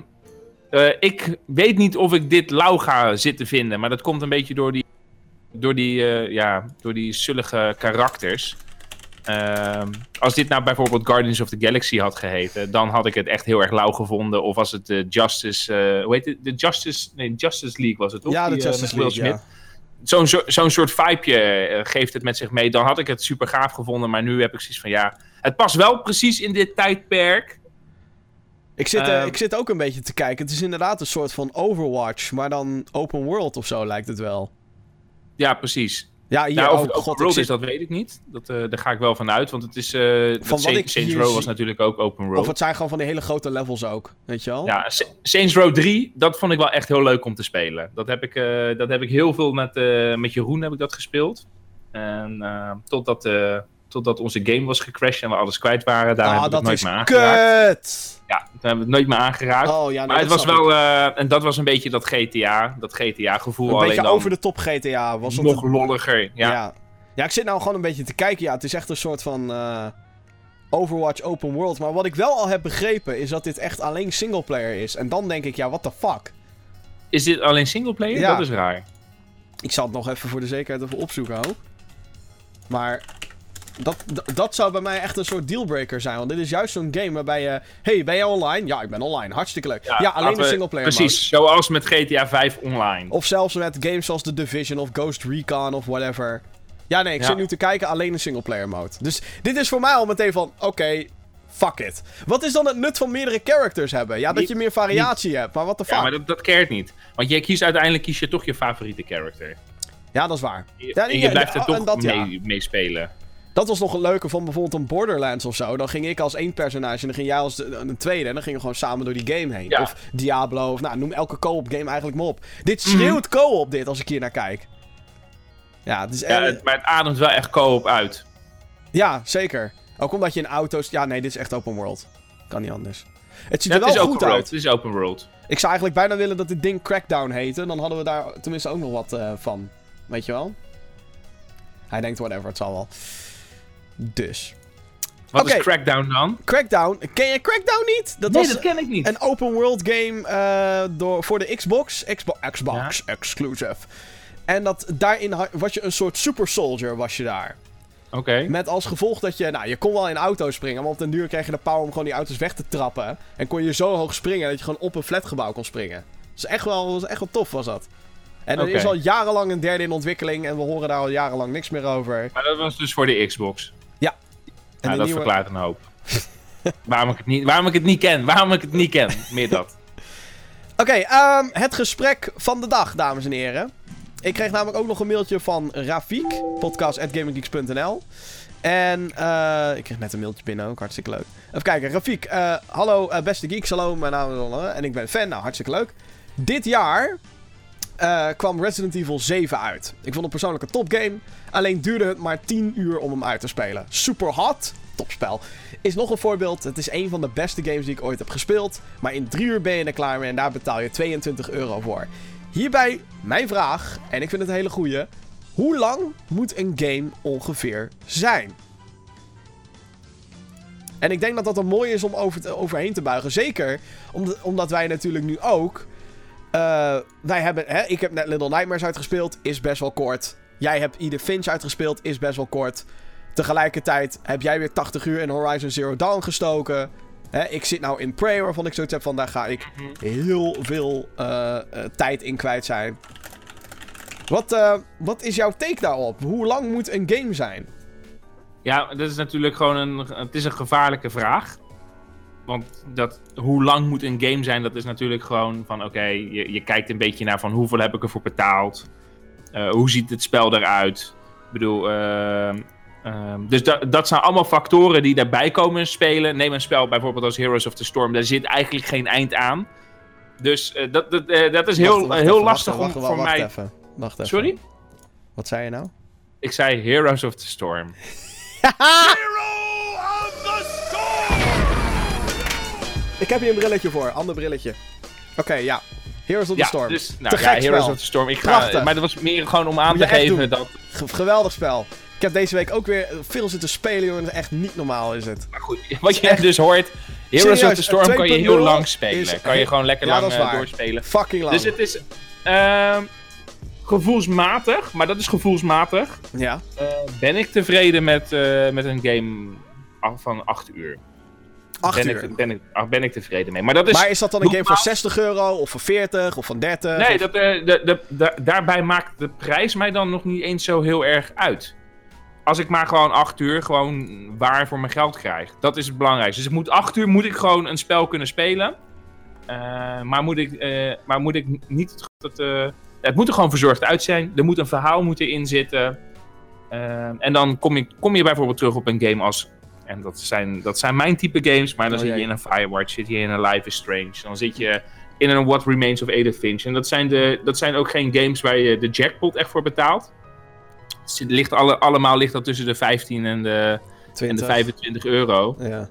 eh, ik weet niet of ik dit lauw ga zitten vinden, maar dat komt een beetje door die, door die, ja, door die zullige karakters. Ehm, als dit nou bijvoorbeeld Guardians of the Galaxy had geheten, dan had ik het echt heel erg lauw gevonden. Of als het de Justice, eh, hoe heet het? De Justice, nee, Justice League was het, toch? Ja, de Die, eh, Justice League, ja. Zo'n zo- zo'n soort vibeje eh, geeft het met zich mee. Dan had ik het super gaaf gevonden, maar nu heb ik zoiets van ja, het past wel precies in dit tijdperk. Ik zit, eh, Ehm. ik zit ook een beetje te kijken. Het is inderdaad een soort van Overwatch, maar dan open world of zo lijkt het wel. Ja, precies. Ja, hier, oh god, ik world zit- is, dat weet ik niet. Dat, eh, daar ga ik wel van uit, want het is... eh Van wat ik Saints Row was zie- natuurlijk ook open world. Of het zijn gewoon van die hele grote levels ook, weet je wel? Ja, Sa- Saints Row 3, dat vond ik wel echt heel leuk om te spelen. Dat heb ik, eh, dat heb ik heel veel met, met Jeroen heb ik dat gespeeld. En totdat, totdat onze game was gecrashed en we alles kwijt waren, daar ah, heb ik het dat nooit is meer aangeraakt. kut! Ja, daar hebben we het nooit meer aangeraakt. Oh ja, nee, maar het was wel, eh, en dat was een beetje dat GTA, dat GTA-gevoel. Een alleen beetje dan over de top GTA was het. nog lolliger. Ja. ja. ja. ik zit nou gewoon een beetje te kijken. Ja, het is echt een soort van eh, Overwatch open world. Maar wat ik wel al heb begrepen is dat dit echt alleen singleplayer is. En dan denk ik, ja, what the fuck? Is dit alleen singleplayer? Ja. Dat is raar. Ik zal het nog even voor de zekerheid even opzoeken ook. Maar dat, dat zou bij mij echt een soort dealbreaker zijn. Want dit is juist zo'n game waarbij je... Hey, ben jij online? Ja, ik ben online. Hartstikke leuk. Ja, alleen de singleplayer Precies, zoals met GTA 5 online. Of zelfs met games zoals The Division of Ghost Recon of whatever. Ja, nee, ik Ja. zit nu te kijken alleen een singleplayer mode. Dus dit is voor mij al meteen van, oké, fuck it. Wat is dan het nut van meerdere characters hebben? Ja, dat je meer variatie hebt, maar what the fuck? Ja, Ja, maar dat, dat keert niet. Want je kiest uiteindelijk kies je toch je favoriete character. dat is waar. Je, Ja, en je ja, blijft er toch dat, ja. mee, mee spelen. Dat was nog een leuke van bijvoorbeeld een Borderlands of zo. Dan ging ik als één personage en dan ging jij als de- een tweede. En dan gingen we gewoon samen door die game heen. Ja. Of Diablo, of nou, noem elke co-op game eigenlijk maar op. Dit Mhm. schreeuwt co-op dit, als ik hier naar kijk. Ja, het is Ja, echt... maar het ademt wel echt co-op uit. Ja, zeker. Ook omdat je in auto's... Ja, nee, dit is echt open world. Kan niet anders. Het ziet Ja, er wel goed uit. Het is open world. Ik zou eigenlijk bijna willen dat dit ding Crackdown heette. Dan hadden we daar tenminste ook nog wat eh, van. Weet je wel? Hij denkt whatever, het zal wel. Dus. Wat is Crackdown dan? Crackdown. Ken je Crackdown niet? Dat nee, was dat ken ik niet. een open world game eh, door, voor de Xbox. Xbox, Xbox exclusive. En dat, daarin was je een soort super soldier was je daar. Oké. Met als gevolg dat je, nou, je kon wel in auto's springen, maar op den duur kreeg je de power om gewoon die auto's weg te trappen. En kon je zo hoog springen dat je gewoon op een flatgebouw kon springen. Dat is echt wel, is echt wel tof, was dat. En er is al jarenlang een derde in ontwikkeling en we horen daar al jarenlang niks meer over. Maar dat was dus voor de Xbox. En dat nieuwe- verklaart een hoop. (laughs) waarom, ik het niet, waarom ik het niet ken. Waarom ik het niet ken. Meer dat. (laughs) Oké, ehm, het gesprek van de dag, dames en heren. Ik kreeg namelijk ook nog een mailtje van Rafiek, podcast.gaminggeeks.nl. En eh, ik kreeg net een mailtje binnen ook, hartstikke leuk. Even kijken, Rafiek. eh, hallo eh, beste geeks, hallo, mijn naam is en ik ben fan. Nou, hartstikke leuk. Dit jaar eh, kwam Resident Evil 7 uit. Ik vond het persoonlijk een topgame. Alleen duurde het maar 10 uur om hem uit te spelen. Super hot, topspel. Is nog een voorbeeld. Het is een van de beste games die ik ooit heb gespeeld. Maar in 3 uur ben je er klaar mee en daar betaal je 22 euro voor. Hierbij mijn vraag, en ik vind het een hele goeie. Hoe lang moet een game ongeveer zijn? En ik denk dat dat een mooi is om over te- overheen te buigen. Zeker omdat, omdat wij natuurlijk nu ook. Eh, wij hebben, hè, ik heb net Little Nightmares uitgespeeld, is best wel kort. Jij hebt Edith Finch uitgespeeld, is best wel kort. Tegelijkertijd heb jij weer 80 uur in Horizon Zero Dawn gestoken. Hè, ik zit nou in Prey, waarvan ik zoiets heb van daar ga ik heel veel eh, tijd in kwijt zijn. Wat, eh, wat is jouw take daarop? Hoe lang moet een game zijn? Ja, dat is natuurlijk gewoon een, het is een gevaarlijke vraag. Want dat, hoe lang moet een game zijn, dat is natuurlijk gewoon van oké, je, je kijkt een beetje naar van hoeveel heb ik ervoor betaald. Eh, hoe ziet het spel eruit? Ik bedoel, ehm, ehm, dus dat, dat zijn allemaal factoren die daarbij komen spelen. Neem een spel bijvoorbeeld als Heroes of the Storm, daar zit eigenlijk geen eind aan. Dus eh, dat, dat, eh, dat is heel, Wacht, wacht heel lastig om wacht, voor mij. Even. Wacht even. Sorry? Wat zei je nou? Ik zei Heroes of the Storm. (laughs) Ik heb hier een brilletje voor, ander brilletje. Oké, ja. Heroes of the Ja, Storm. dus nou, Te ja, Heroes spel. of the Storm. Ik ga, Prachtig. maar dat was meer gewoon om aan te geven dat. Ge- geweldig spel. Ik heb deze week ook weer veel zitten spelen, jongen. Echt niet normaal is het. Maar goed, (laughs) wat je Echt- dus hoort. Heroes Serieus, of the Storm kan je 2.0 heel lang spelen. is- Kan je gewoon lekker Ja, lang eh, doorspelen. Fucking lang. Dus het is ehm, gevoelsmatig, maar dat is gevoelsmatig. Ja. eh, ben ik tevreden met, eh, met een game van 8 uur. 8 ben uur. Ik, ben, ik, ben ik tevreden mee. Maar dat is. maar is dat dan een game voor nogmaals- 60 euro? Of voor 40? Of van 30? nee, Of- dat, eh, de, de, de- daarbij maakt de prijs mij dan nog niet eens zo heel erg uit. Als ik maar gewoon 8 uur gewoon waar voor mijn geld krijg. Dat is het belangrijkste. Dus ik moet 8 uur moet ik gewoon een spel kunnen spelen. Eh, maar, moet ik, eh, maar moet ik niet het, het, eh, het moet er gewoon verzorgd uit zijn. Er moet een verhaal moeten in zitten. En dan kom je, kom je bijvoorbeeld terug op een game als. En dat zijn, dat zijn mijn type games. Maar dan Oh, zit je in een Firewatch, zit je in een Life is Strange. Dan zit je in een What Remains of Edith Finch. En dat zijn, de, dat zijn ook geen games waar je de jackpot echt voor betaalt. Het ligt alle, allemaal ligt dat tussen de 15 en de, en 20. de 25 euro. Ja.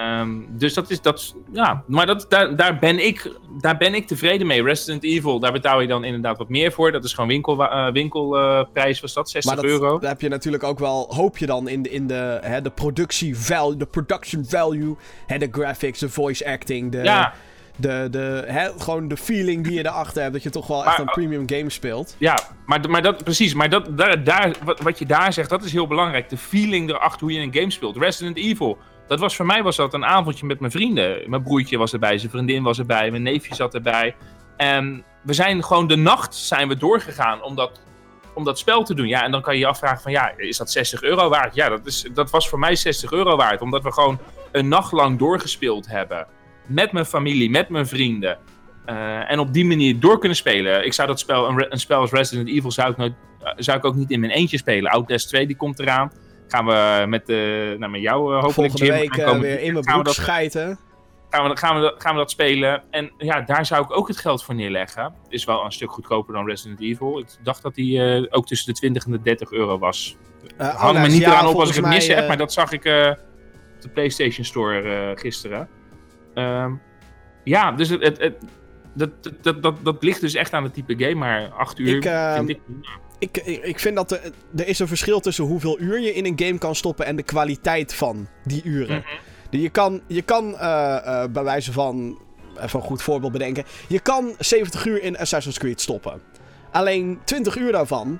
Ehm, dus dat is, dat, ja, maar dat, daar, daar, ben ik, daar ben ik tevreden mee. Resident Evil, daar betaal je dan inderdaad wat meer voor. Dat is gewoon winkel, eh, winkelprijs, was dat, 60 Maar dat, euro. daar heb je natuurlijk ook wel, hoop je dan in de, in de, hè, de productie value, de production value, hè, de graphics, de voice acting, de, Ja, de, de, hè, gewoon de feeling die je erachter hebt, dat je toch wel echt een premium game speelt. ja maar, maar dat, precies. Maar dat, daar, daar, wat, wat je daar zegt, dat is heel belangrijk. De feeling erachter hoe je een game speelt. Resident Evil, dat was voor mij was dat een avondje met mijn vrienden. Mijn broertje was erbij, zijn vriendin was erbij, mijn neefje zat erbij. En we zijn gewoon de nacht zijn we doorgegaan om dat, om dat spel te doen. Ja, en dan kan je je afvragen van ja, is dat 60 euro waard? Ja, dat, is, dat was voor mij 60 euro waard. Omdat we gewoon een nacht lang doorgespeeld hebben. Met mijn familie, met mijn vrienden. Eh, en op die manier door kunnen spelen. Ik zou dat spel, een, een spel als Resident Evil, zou ik, nooit, eh, zou ik ook niet in mijn eentje spelen. Outlast 2 die komt eraan. Gaan we met, eh nou, met jou eh, hopelijk Volgende Jim, week eh, weer in mijn broek schijten. gaan we, gaan, we, dat- gaan we dat spelen. En ja, daar zou ik ook het geld voor neerleggen. Is wel een stuk goedkoper dan Resident Evil. Ik dacht dat die ook tussen de 20 en de 30 euro was. Eh, Hang me Outlast, niet ja, eraan op als ik het mis heb, maar dat zag ik op de PlayStation Store gisteren. Ehm, ja, dus het, het, het- dat, dat, dat, dat, ligt dus echt aan het type game, maar 8 uur Ik, ehm, vind ik... Ik, ik, vind dat er, er is een verschil tussen hoeveel uur je in een game kan stoppen en de kwaliteit van die uren. Mhm. Je kan, je kan eh, eh, bij wijze van, even een goed voorbeeld bedenken, je kan 70 uur in Assassin's Creed stoppen. Alleen 20 uur daarvan,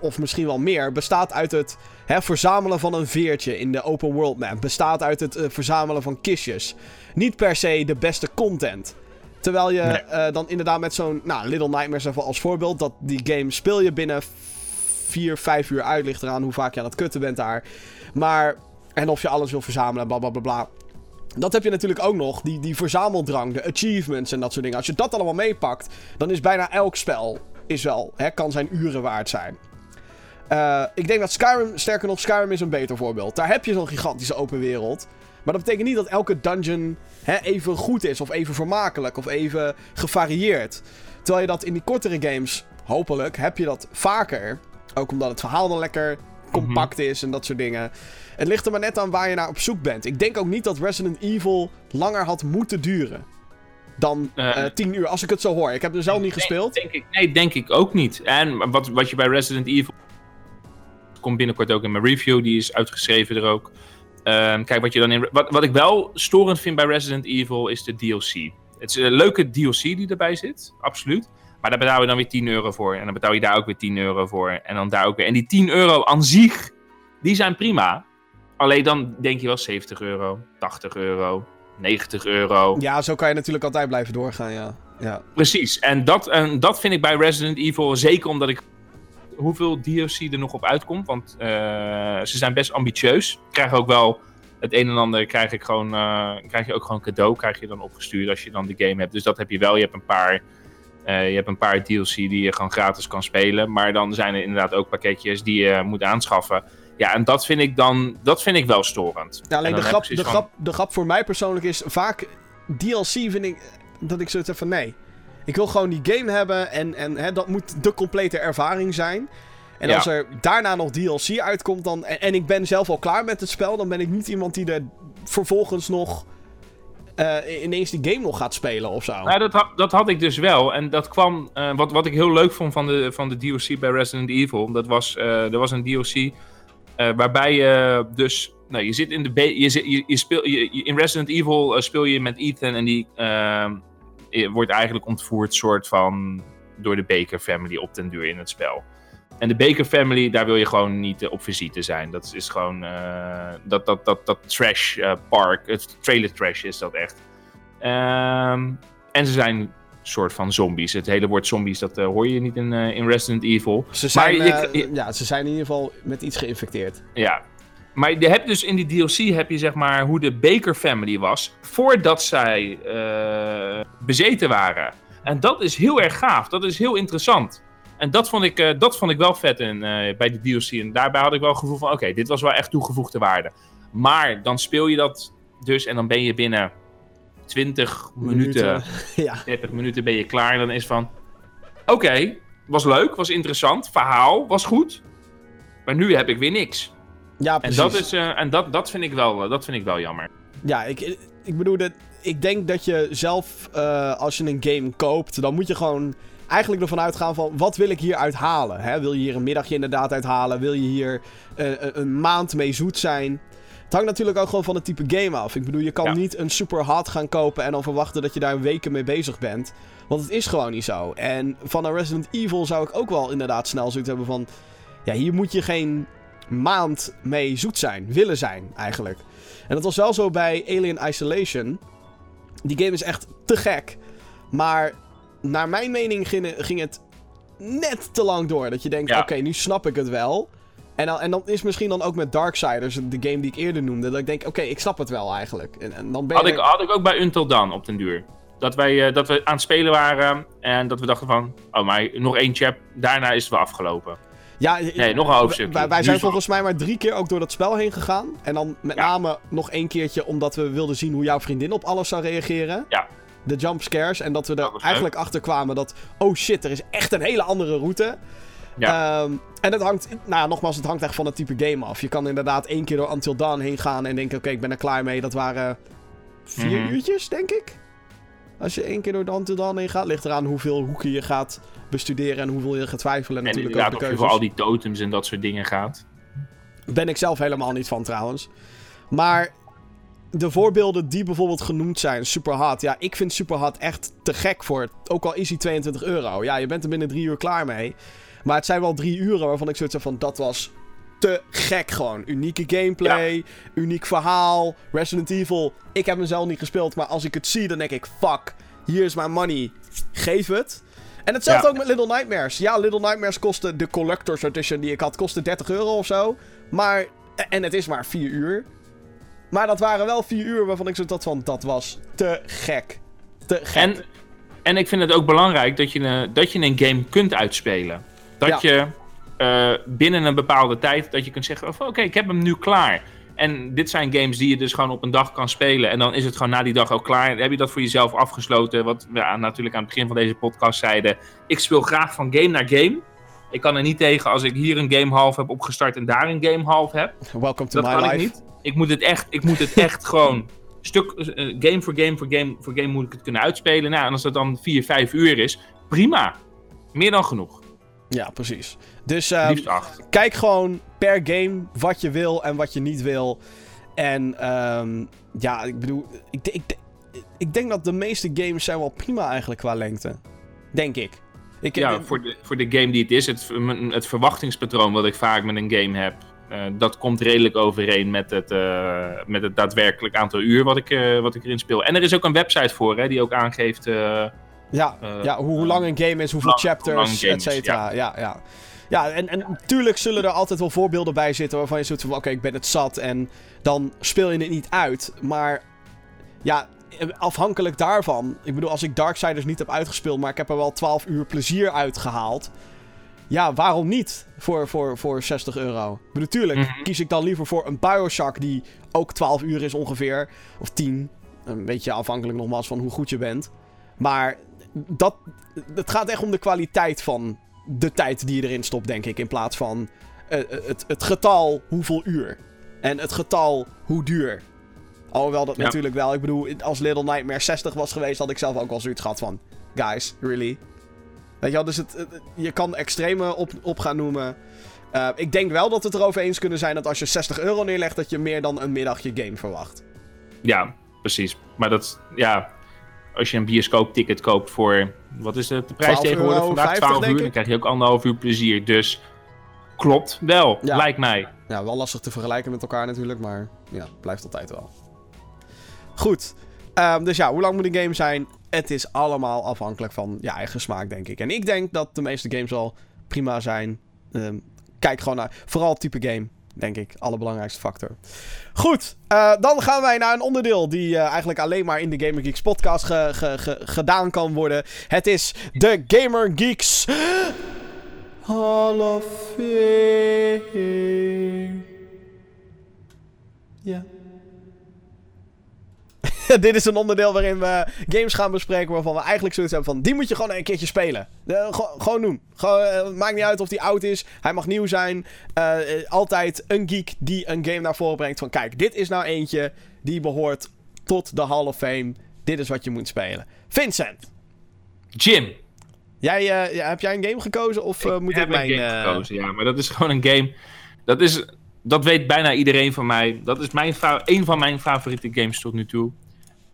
of misschien wel meer, bestaat uit het hè, verzamelen van een veertje in de open world map. Bestaat uit het eh, verzamelen van kistjes. Niet per se de beste content. Terwijl je Nee. eh, dan inderdaad met zo'n, nou, Little Nightmares even als voorbeeld, dat die game speel je binnen 4, 5 uur uit, ligt eraan hoe vaak je aan het kutten bent daar. Maar, en of je alles wil verzamelen, bla bla bla bla. Dat heb je natuurlijk ook nog, die, die verzameldrang, de achievements en dat soort dingen. Als je dat allemaal meepakt, dan is bijna elk spel, is wel, hè, kan zijn uren waard zijn. Eh, ik denk dat Skyrim, sterker nog, Skyrim is een beter voorbeeld. Daar heb je zo'n gigantische open wereld. Maar dat betekent niet dat elke dungeon hè, even goed is, of even vermakelijk, of even gevarieerd. Terwijl je dat in die kortere games, hopelijk, heb je dat vaker. Ook omdat het verhaal dan lekker compact is en dat soort dingen. Het ligt er maar net aan waar je naar op zoek bent. Ik denk ook niet dat Resident Evil langer had moeten duren. Dan Eh, eh 10 uur, als ik het zo hoor. Ik heb er zelf niet gespeeld. Nee, denk ik, nee, denk ik ook niet. En wat, wat je bij Resident Evil... Komt binnenkort ook in mijn review, die is uitgeschreven er ook. Ehm, kijk, wat, je dan in, wat, wat ik wel storend vind bij Resident Evil is de DLC. Het is een leuke DLC die erbij zit, absoluut. Maar daar betaal je dan weer 10 euro voor. En dan betaal je daar ook weer 10 euro voor. En dan daar ook weer. En die 10 euro aan zich, die zijn prima. Alleen dan denk je wel 70 euro, 80 euro, 90 euro. Ja, zo kan je natuurlijk altijd blijven doorgaan, ja. ja. Precies, en dat, en dat vind ik bij Resident Evil, zeker omdat ik hoeveel DLC er nog op uitkomt, want eh, ze zijn best ambitieus. Krijgen ook wel het een en ander, krijg, ik gewoon, eh, krijg je ook gewoon cadeau, krijg je dan opgestuurd als je dan de game hebt. Dus dat heb je wel, je hebt een paar Eh, je hebt een paar DLC die je gewoon gratis kan spelen. Maar dan zijn er inderdaad ook pakketjes die je moet aanschaffen. Ja, en dat vind ik dan dat vind ik wel storend. Ja, alleen En de grap, de, grap, de grap voor mij persoonlijk is vaak DLC vind ik dat ik zoiets heb van nee. Ik wil gewoon die game hebben en, en hè, dat moet de complete ervaring zijn. En Ja. als er daarna nog DLC uitkomt dan, en, en ik ben zelf al klaar met het spel, dan ben ik niet iemand die er vervolgens nog eh, ineens die game nog gaat spelen of zo. Nou, dat, had, dat had ik dus wel. En dat kwam. eh, wat, wat ik heel leuk vond van de, van de DLC bij Resident Evil. Dat was. eh, er was een DLC. eh, waarbij je dus. Nou, je zit in de. Je, zit, je, je speel, je, je- in Resident Evil speel je met Ethan. En die. eh, eh, wordt eigenlijk ontvoerd. soort van. door de Baker family op den duur in het spel. En de Baker family, daar wil je gewoon niet eh, op visite zijn. Dat is gewoon. eh, dat, dat, dat, dat trash eh, park. Het trailer trash is dat echt. Ehm, en ze zijn een soort van zombies. Het hele woord zombies, dat eh, hoor je niet in, eh, in Resident Evil. ze, zijn, maar je- eh, je- ja, ze zijn in ieder geval met iets geïnfecteerd. Ja. Maar je hebt dus in die DLC heb je zeg maar hoe de Baker family was voordat zij eh, bezeten waren. En dat is heel erg gaaf. Dat is heel interessant. En dat vond ik, eh, dat vond ik wel vet in, eh, bij de DLC. En daarbij had ik wel het gevoel van: oké, dit was wel echt toegevoegde waarde. Maar dan speel je dat dus en dan ben je binnen 20 minuten (laughs) ja. 30 minuten ben je klaar. En dan is van... Oké, was leuk, was interessant. Verhaal was goed. Maar nu heb ik weer niks. Ja, En, precies. dat, is, eh, en dat, dat, vind ik wel, dat vind ik wel jammer. Ja, ik, ik bedoel, dat, ik denk dat je zelf, eh, als je een game koopt, dan moet je gewoon eigenlijk ervan uitgaan van, wat wil ik hieruit halen? Hè? Wil je hier een middagje inderdaad uithalen? Wil je hier eh, een- een maand mee zoet zijn? Het hangt natuurlijk ook gewoon van het type game af. Ik bedoel, je kan Ja. niet een super hard gaan kopen en dan verwachten dat je daar weken mee bezig bent. Want het is gewoon niet zo. En van een Resident Evil zou ik ook wel inderdaad snel zoiets hebben van... Ja, hier moet je geen maand mee zoet zijn. Willen zijn, eigenlijk. En dat was wel zo bij Alien Isolation. Die game is echt te gek. Maar naar mijn mening ging, het net te lang door. Dat je denkt, Ja. oké, nu snap ik het wel. En dan, en dan is misschien dan ook met Darksiders, de game die ik eerder noemde, dat ik denk, oké, ik snap het wel eigenlijk. En, en dan ben. Had ik, had ik ook bij Until Dawn op den duur. Dat, wij, eh, dat we aan het spelen waren en dat we dachten van... Oh, maar nog één chap, daarna is het wel afgelopen. Ja, Nee, nog een hoofdstuk. Wij, zijn volgens mij maar drie keer ook door dat spel heen gegaan. En dan met Ja. name nog één keertje omdat we wilden zien hoe jouw vriendin op alles zou reageren. Ja. De jump scares. En dat we er eigenlijk achter kwamen dat... Oh shit, er is echt een hele andere route. Ja. Ehm, en het hangt... Nou, nogmaals, het hangt echt van het type game af. Je kan inderdaad één keer door Until Dawn heen gaan en denken... Oké, ik ben er klaar mee. Dat waren vier Mhm. uurtjes, denk ik. Als je één keer door Until Dawn heen gaat. Ligt eraan hoeveel hoeken je gaat bestuderen en hoeveel je gaat twijfelen. En natuurlijk of de je voor keuzes. al die totems en dat soort dingen gaat. Ben ik zelf helemaal niet van trouwens. Maar de voorbeelden die bijvoorbeeld genoemd zijn, Superhot. Ja, ik vind Superhot echt te gek voor. Ook al is hij 22 euro. Ja, je bent er binnen drie uur klaar mee. Maar het zijn wel drie uren waarvan ik zoiets heb van dat was te gek gewoon. Unieke gameplay, uniek verhaal. Resident Evil, ik heb hem zelf niet gespeeld. Maar als ik het zie, dan denk ik, fuck, hier is mijn money. Geef het. En hetzelfde Ja. ook met Little Nightmares. Ja, Little Nightmares kostte de Collector's Edition die ik had, kostte 30 euro of zo. Maar, en het is maar 4 uur. Maar dat waren wel 4 uur waarvan ik zo dat van, dat was te gek. Te gek. En, en ik vind het ook belangrijk dat je, een, dat je een game kunt uitspelen. Dat Ja. je eh, binnen een bepaalde tijd dat je kunt zeggen: van, Oké, ik heb hem nu klaar. En dit zijn games die je dus gewoon op een dag kan spelen. En dan is het gewoon na die dag ook klaar. Dan heb je dat voor jezelf afgesloten. Wat we ja, natuurlijk aan het begin van deze podcast zeiden. Ik speel graag van game naar game. Ik kan er niet tegen als ik hier een game half heb opgestart en daar een game half heb. Welcome to Dat my kan life. ik niet. Ik moet het echt, ik moet het (laughs) echt gewoon stuk, eh, game voor game voor game voor game moet ik het kunnen uitspelen. Nou, en als dat dan 4, 5 uur is, prima. Meer dan genoeg. Ja, precies. Dus ehm, Liefst 8. kijk gewoon per game wat je wil en wat je niet wil. En ehm, ja, ik bedoel, ik, ik, ik denk dat de meeste games zijn wel prima eigenlijk qua lengte. Denk ik. ik Ja, voor de, voor de game die het is, het, het verwachtingspatroon wat ik vaak met een game heb, eh, dat komt redelijk overeen met het, eh, met het daadwerkelijk aantal uur wat ik, eh, wat ik erin speel. En er is ook een website voor, hè, die ook aangeeft. eh, Ja, Eh, ja hoe, hoe lang een game is, hoeveel lang- chapters, et cetera. Ja, ja. Ja, en, en natuurlijk zullen er altijd wel voorbeelden bij zitten waarvan je zoiets van, oké, ik ben het zat en dan speel je het niet uit. Maar ja, afhankelijk daarvan. Ik bedoel, als ik Darksiders niet heb uitgespeeld, maar ik heb er wel 12 uur plezier uitgehaald. Ja, waarom niet voor, voor, voor 60 euro? Maar natuurlijk Mhm. kies ik dan liever voor een Bioshock die ook 12 uur is ongeveer. Of 10. Een beetje afhankelijk nogmaals van hoe goed je bent. Maar dat, het gaat echt om de kwaliteit van de tijd die je erin stopt, denk ik. In plaats van eh, eh, het, het getal hoeveel uur. En het getal hoe duur. Alhoewel dat Ja. natuurlijk wel. Ik bedoel, als Little Nightmare 60 was geweest, had ik zelf ook wel zoiets gehad van... Guys, really? Weet je wel, dus het, het- je kan extreme op, op gaan noemen. Eh, ik denk wel dat we het erover eens kunnen zijn dat als je 60 euro neerlegt, dat je meer dan een middagje game verwacht. Ja, precies. Maar dat, ja, als je een bioscoopticket koopt voor, wat is de, de prijs 12,50 tegenwoordig vandaag? 12 denk uur, dan krijg je ook anderhalf uur plezier. Dus klopt wel, Ja. lijkt mij. Ja, wel lastig te vergelijken met elkaar natuurlijk, maar ja, blijft altijd wel. Goed. Ehm, dus ja, hoe lang moet een game zijn? Het is allemaal afhankelijk van je eigen smaak, denk ik. En ik denk dat de meeste games al prima zijn. Ehm, kijk gewoon naar, vooral type game, denk ik, allerbelangrijkste factor. Goed, eh, dan gaan wij naar een onderdeel die eh, eigenlijk alleen maar in de Gamer Geeks podcast ge- ge- ge- gedaan kan worden. Het is de Gamer Geeks Hall of. Ja. (laughs) Dit is een onderdeel waarin we games gaan bespreken waarvan we eigenlijk zoiets hebben van... Die moet je gewoon een keertje spelen. Eh, go- gewoon doen. Gewoon, eh, maakt niet uit of die oud is. Hij mag nieuw zijn. Eh, altijd een geek die een game naar voren brengt van... Kijk, dit is nou eentje die behoort tot de Hall of Fame. Dit is wat je moet spelen. Vincent, Jim, jij, heb jij een game gekozen of moet heb ik mijn... een game gekozen, ja. Maar dat is gewoon een game, dat, is, dat weet bijna iedereen van mij. Dat is mijn een van mijn favoriete games tot nu toe.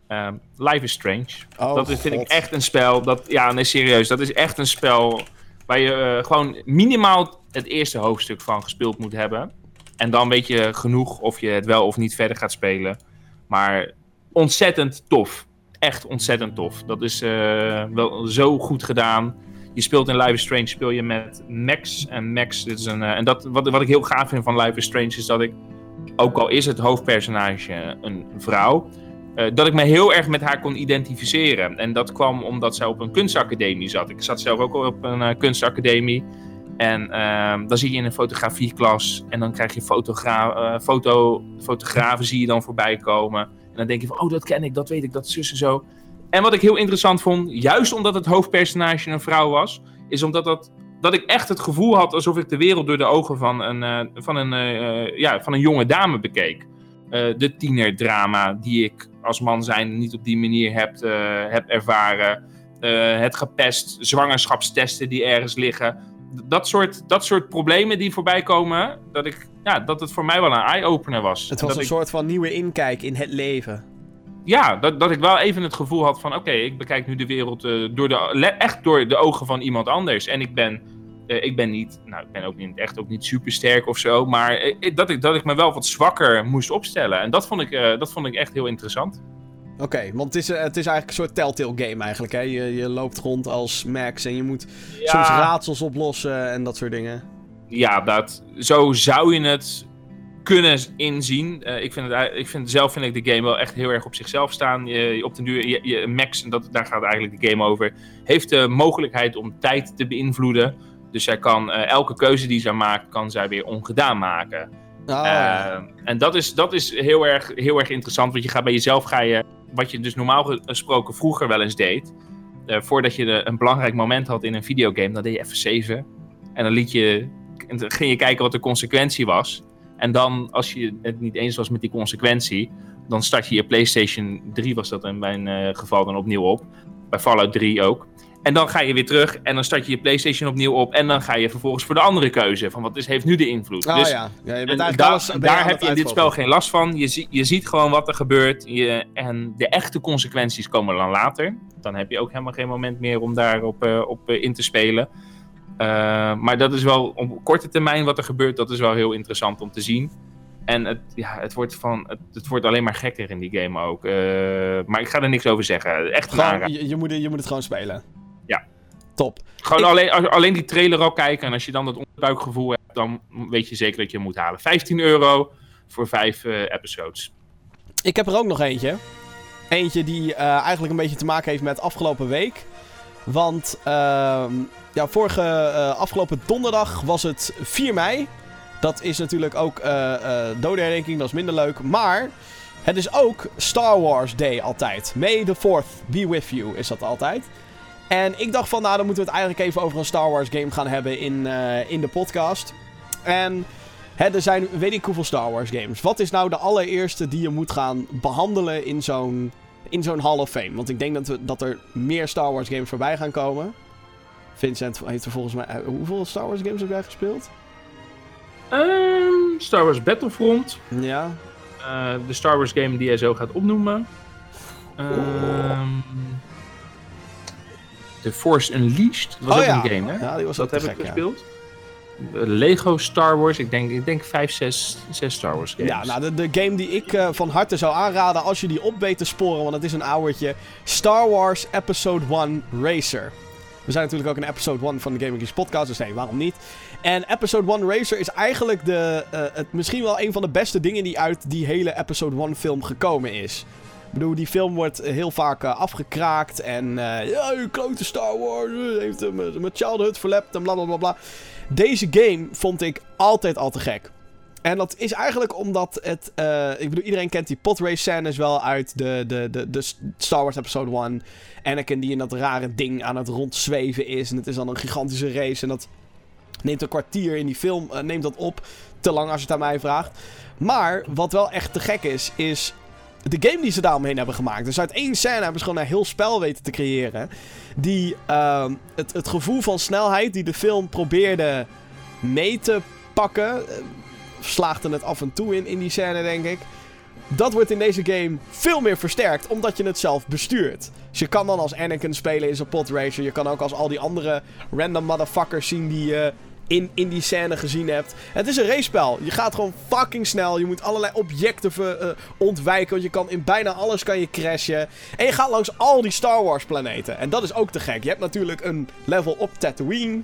Ehm, Life is Strange. Oh, dat is, vind ik echt een spel. Dat, ja, nee, serieus. Dat is echt een spel waar je eh, gewoon minimaal het eerste hoofdstuk van gespeeld moet hebben. En dan weet je genoeg of je het wel of niet verder gaat spelen. Maar ontzettend tof. Echt ontzettend tof. Dat is eh, wel zo goed gedaan. Je speelt in Life is Strange speel je met Max. En Max, dit is een. eh, en dat, wat, wat ik heel gaaf vind van Life is Strange is dat ik. Ook al is het hoofdpersonage een vrouw. Eh, dat ik me heel erg met haar kon identificeren. En dat kwam omdat zij op een kunstacademie zat. Ik zat zelf ook al op een eh, kunstacademie. En ehm, dan zie je in een fotografieklas. En dan krijg je fotogra eh, foto, fotografen zie je dan voorbij komen. En dan denk je van, oh, dat ken ik, dat weet ik, dat is zus en zo. En wat ik heel interessant vond, juist omdat het hoofdpersonage een vrouw was, is omdat dat, dat ik echt het gevoel had alsof ik de wereld door de ogen van een, van een, ja, van een jonge dame bekeek. Eh, de tienerdrama die ik als man zijn niet op die manier heb, eh, heb ervaren. Eh, het gepest, zwangerschapstesten die ergens liggen. Dat soort, dat soort problemen die voorbij komen, dat, ik, ja, dat het voor mij wel een eye-opener was. Het was een ik, soort van nieuwe inkijk in het leven. ja, dat, dat ik wel even het gevoel had van... oké, ik bekijk nu de wereld eh, door de, echt door de ogen van iemand anders. En ik ben, eh, ik ben niet... Nou, ik ben ook niet, echt ook niet super sterk of zo. Maar eh, dat, ik, dat ik me wel wat zwakker moest opstellen. En dat vond ik, eh, dat vond ik echt heel interessant. Oké, want het is, het is eigenlijk een soort telltale game eigenlijk. Hè? Je, je loopt rond als Max en je moet soms raadsels oplossen en dat soort dingen. Ja, dat, zo zou je het kunnen inzien. Ik, vind het, ik vind, zelf vind ik de game wel echt heel erg op zichzelf staan. Je, je op den duur, je, je- Max, en dat, daar gaat eigenlijk de game over, heeft de mogelijkheid om tijd te beïnvloeden. Dus zij kan eh, elke keuze die zij maakt, kan zij weer ongedaan maken. Oh, ja. Eh, en dat is, dat is heel, erg, heel erg interessant, want je gaat bij jezelf, ga je, wat je dus normaal gesproken vroeger wel eens deed, eh, voordat je de- een belangrijk moment had in een videogame, dan deed je even 7. En dan liet je, en dan ging je kijken wat de consequentie was. En dan, als je het niet eens was met die consequentie, dan start je je PlayStation 3, was dat in mijn geval dan opnieuw op. Bij Fallout 3 ook. En dan ga je weer terug en dan start je je PlayStation opnieuw op. En dan ga je vervolgens voor de andere keuze. Van wat is, heeft nu de invloed? Oh dus ja. ja, je bent en eigenlijk daar alles, heb je in dit spel geen last van. Je, je ziet gewoon wat er gebeurt. Je, en de echte consequenties komen dan later. Dan heb je ook helemaal geen moment meer om daarop eh, op, eh, in te spelen. Eh, maar dat is wel op korte termijn wat er gebeurt. Dat is wel heel interessant om te zien. En het, ja, het, wordt van, het, het wordt alleen maar gekker in die game ook. Maar ik ga er niks over zeggen. Echt Gewoon, je, je, moet, je moet het gewoon spelen. Top. Gewoon Ik- alleen, alleen die trailer al kijken. En als je dan dat onderbuikgevoel hebt, dan weet je zeker dat je hem moet halen. 15 euro voor vijf eh, episodes. Ik heb er ook nog eentje. Eentje die eh, eigenlijk een beetje te maken heeft met afgelopen week. Want ehm, ja, vorige eh, afgelopen donderdag was het 4 mei. Dat is natuurlijk ook uh, dodenherdenking, dat is minder leuk. Maar het is ook Star Wars Day altijd. May the 4th be with you is dat altijd. En ik dacht van, nou dan moeten we het eigenlijk even over een Star Wars game gaan hebben in, uh, in de podcast. En hè, er zijn weet ik hoeveel Star Wars games. Wat is nou de allereerste die je moet gaan behandelen in zo'n in zo'n Hall of Fame? Want ik denk dat, we, dat er meer Star Wars games voorbij gaan komen. Vincent heeft er volgens mij... Hoeveel Star Wars games heb jij gespeeld? Um, Star Wars Battlefront. Ja. Uh, de Star Wars game die jij zo gaat opnoemen. Um, The Force Unleashed. Dat was oh, ook ja. een game, hè? Ja, die was dat heb gek, ik gespeeld. Ja. Lego Star Wars. Ik denk, ik denk 5, 6, 6 Star Wars games. Ja, nou, de, de game die ik uh, van harte zou aanraden als je die op weet te sporen, want het is een ouwertje. Star Wars Episode 1 Racer. We zijn natuurlijk ook een Episode 1 van de Gaming Geeks podcast, dus nee, waarom niet? En Episode 1 Racer is eigenlijk de, uh, het, misschien wel een van de beste dingen die uit die hele Episode 1 film gekomen is. Ik bedoel, die film wordt heel vaak uh, afgekraakt en uh, ja, je klote Star Wars heeft hem met childhood verlept en blablabla. Bla, bla. Deze game vond ik altijd al te gek. En dat is eigenlijk omdat het... Ik bedoel, iedereen kent die podrace scènes wel uit de, de, de, de Star Wars Episode 1. Anakin die in dat rare ding aan het rondzweven is. En het is dan een gigantische race. En dat neemt een kwartier in die film, neemt dat op. Te lang als je het aan mij vraagt. Maar wat wel echt te gek is, is de game die ze daaromheen hebben gemaakt. Dus uit één scène hebben ze gewoon een heel spel weten te creëren. Die uh, het, het gevoel van snelheid die de film probeerde mee te pakken. Slaagde het af en toe in, in die scène, denk ik. Dat wordt in deze game veel meer versterkt, omdat je het zelf bestuurt. Dus je kan dan als Anakin spelen in zo'n podracer. Je kan ook als al die andere random motherfuckers zien die je in, in die scène gezien hebt. Het is een racepel. Je gaat gewoon fucking snel. Je moet allerlei objecten uh, ontwijken. Want je kan in bijna alles kan je crashen. En je gaat langs al die Star Wars planeten. En dat is ook te gek. Je hebt natuurlijk een level op Tatooine.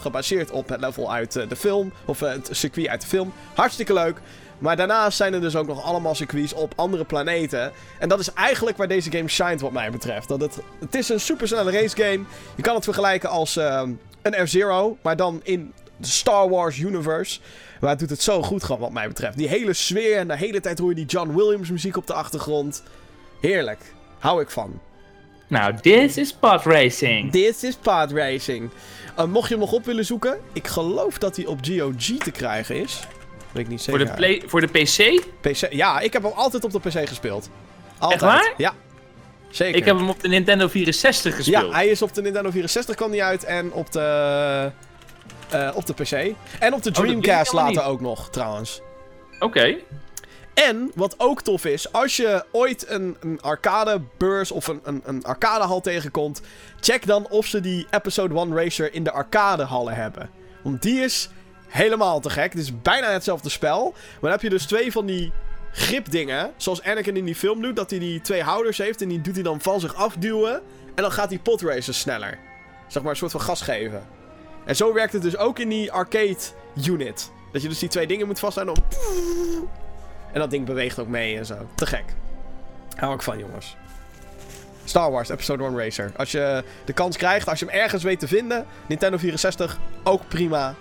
Gebaseerd op het level uit uh, de film. Of uh, het circuit uit de film. Hartstikke leuk. Maar daarnaast zijn er dus ook nog allemaal circuits op andere planeten. En dat is eigenlijk waar deze game shined wat mij betreft. Dat het, het is een supersnelle race game. Je kan het vergelijken als uh, een F-Zero. Maar dan in de Star Wars universe. Maar het doet het zo goed gewoon wat mij betreft. Die hele sfeer en de hele tijd hoor je die John Williams muziek op de achtergrond. Heerlijk. Hou ik van. Nou, this is pod racing. This is pod racing. Uh, mocht je hem nog op willen zoeken. Ik geloof dat hij op GOG te krijgen is. Weet ik niet zeker. Voor de, play, voor de PC? PC? Ja, ik heb hem altijd op de PC gespeeld. Altijd. Echt waar? Ja. Zeker. Ik heb hem op de Nintendo 64 gespeeld. Ja, hij is op de Nintendo 64 kwam hij uit en op de, uh, op de PC. En op de Dreamcast oh, later ook nog, trouwens. Oké. Okay. En, wat ook tof is, als je ooit een, een arcadebeurs of een, een, een arcadehal tegenkomt, check dan of ze die Episode 1 Racer in de arcadehallen hebben. Want die is helemaal te gek. Het is bijna hetzelfde spel. Maar dan heb je dus twee van die gripdingen. Zoals Anakin in die film doet. Dat hij die twee houders heeft. En die doet hij dan van zich afduwen. En dan gaat die podracer sneller. Zeg maar een soort van gas geven. En zo werkt het dus ook in die arcade unit. Dat je dus die twee dingen moet vasthouden. En, dan... en dat ding beweegt ook mee en zo. Te gek. Hou ik van, jongens. Star Wars Episode 1 Racer. Als je de kans krijgt, als je hem ergens weet te vinden. Nintendo 64, ook prima.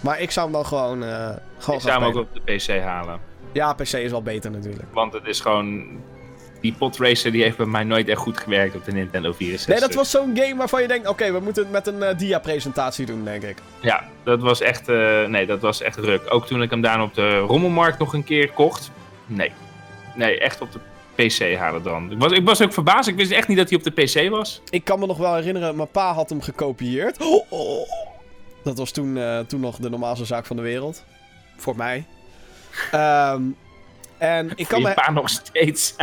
Maar ik zou hem dan gewoon. Uh, gewoon ik zou hem ook op de PC halen. Ja, PC is wel beter natuurlijk. Want het is gewoon. Die podracer die heeft bij mij nooit echt goed gewerkt op de Nintendo 64. Nee, dat was zo'n game waarvan je denkt: oké, okay, we moeten het met een uh, dia-presentatie doen, denk ik. Ja, dat was echt. Uh, nee, dat was echt ruk. Ook toen ik hem daar op de rommelmarkt nog een keer kocht. Nee. Nee, echt op de PC halen dan. Ik was, ik was ook verbaasd. Ik wist echt niet dat hij op de PC was. Ik kan me nog wel herinneren, mijn pa had hem gekopieerd. Oh, oh. Dat was toen, uh, toen nog de normaalste zaak van de wereld. Voor mij. Um, en ik kan me... pa nog steeds.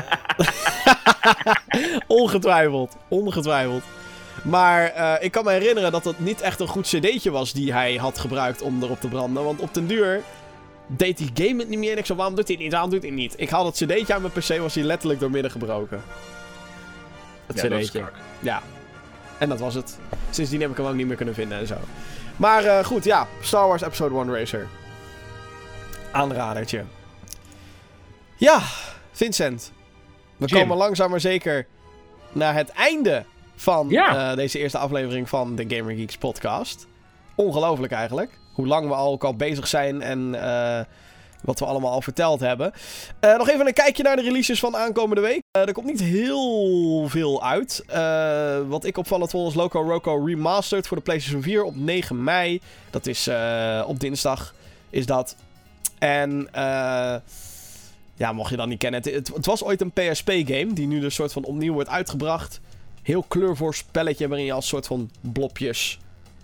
(laughs) ongetwijfeld. Ongetwijfeld. Maar uh, ik kan me herinneren dat het niet echt een goed cd'tje was die hij had gebruikt om erop te branden. Want op den duur deed die game het niet meer. En ik zo, waarom doet hij het niet? Waarom doet hij het niet? Ik haal dat cd'tje aan mijn pc, was hij letterlijk doormidden gebroken. Het ja, cd'tje. Ja. En dat was het. Sindsdien heb ik hem ook niet meer kunnen vinden en zo. Maar uh, goed, ja. Star Wars Episode 1 Racer. Aanradertje. Ja, Vincent. We Jim. komen langzaam maar zeker naar het einde van Ja. eh, deze eerste aflevering van de Gamer Geeks podcast. Ongelooflijk eigenlijk. Hoe lang we al ook al bezig zijn en eh, wat we allemaal al verteld hebben. Eh, nog even een kijkje naar de releases van aankomende week. Er komt niet heel veel uit. Wat ik opvallend vond is Loco Roco Remastered voor de PlayStation 4 op 9 mei. Dat is op dinsdag is dat. En eh, ja, mocht je dat niet kennen. Het, het, het was ooit een PSP-game die nu dus soort van opnieuw wordt uitgebracht. Heel kleurvol spelletje waarin je als soort van blopjes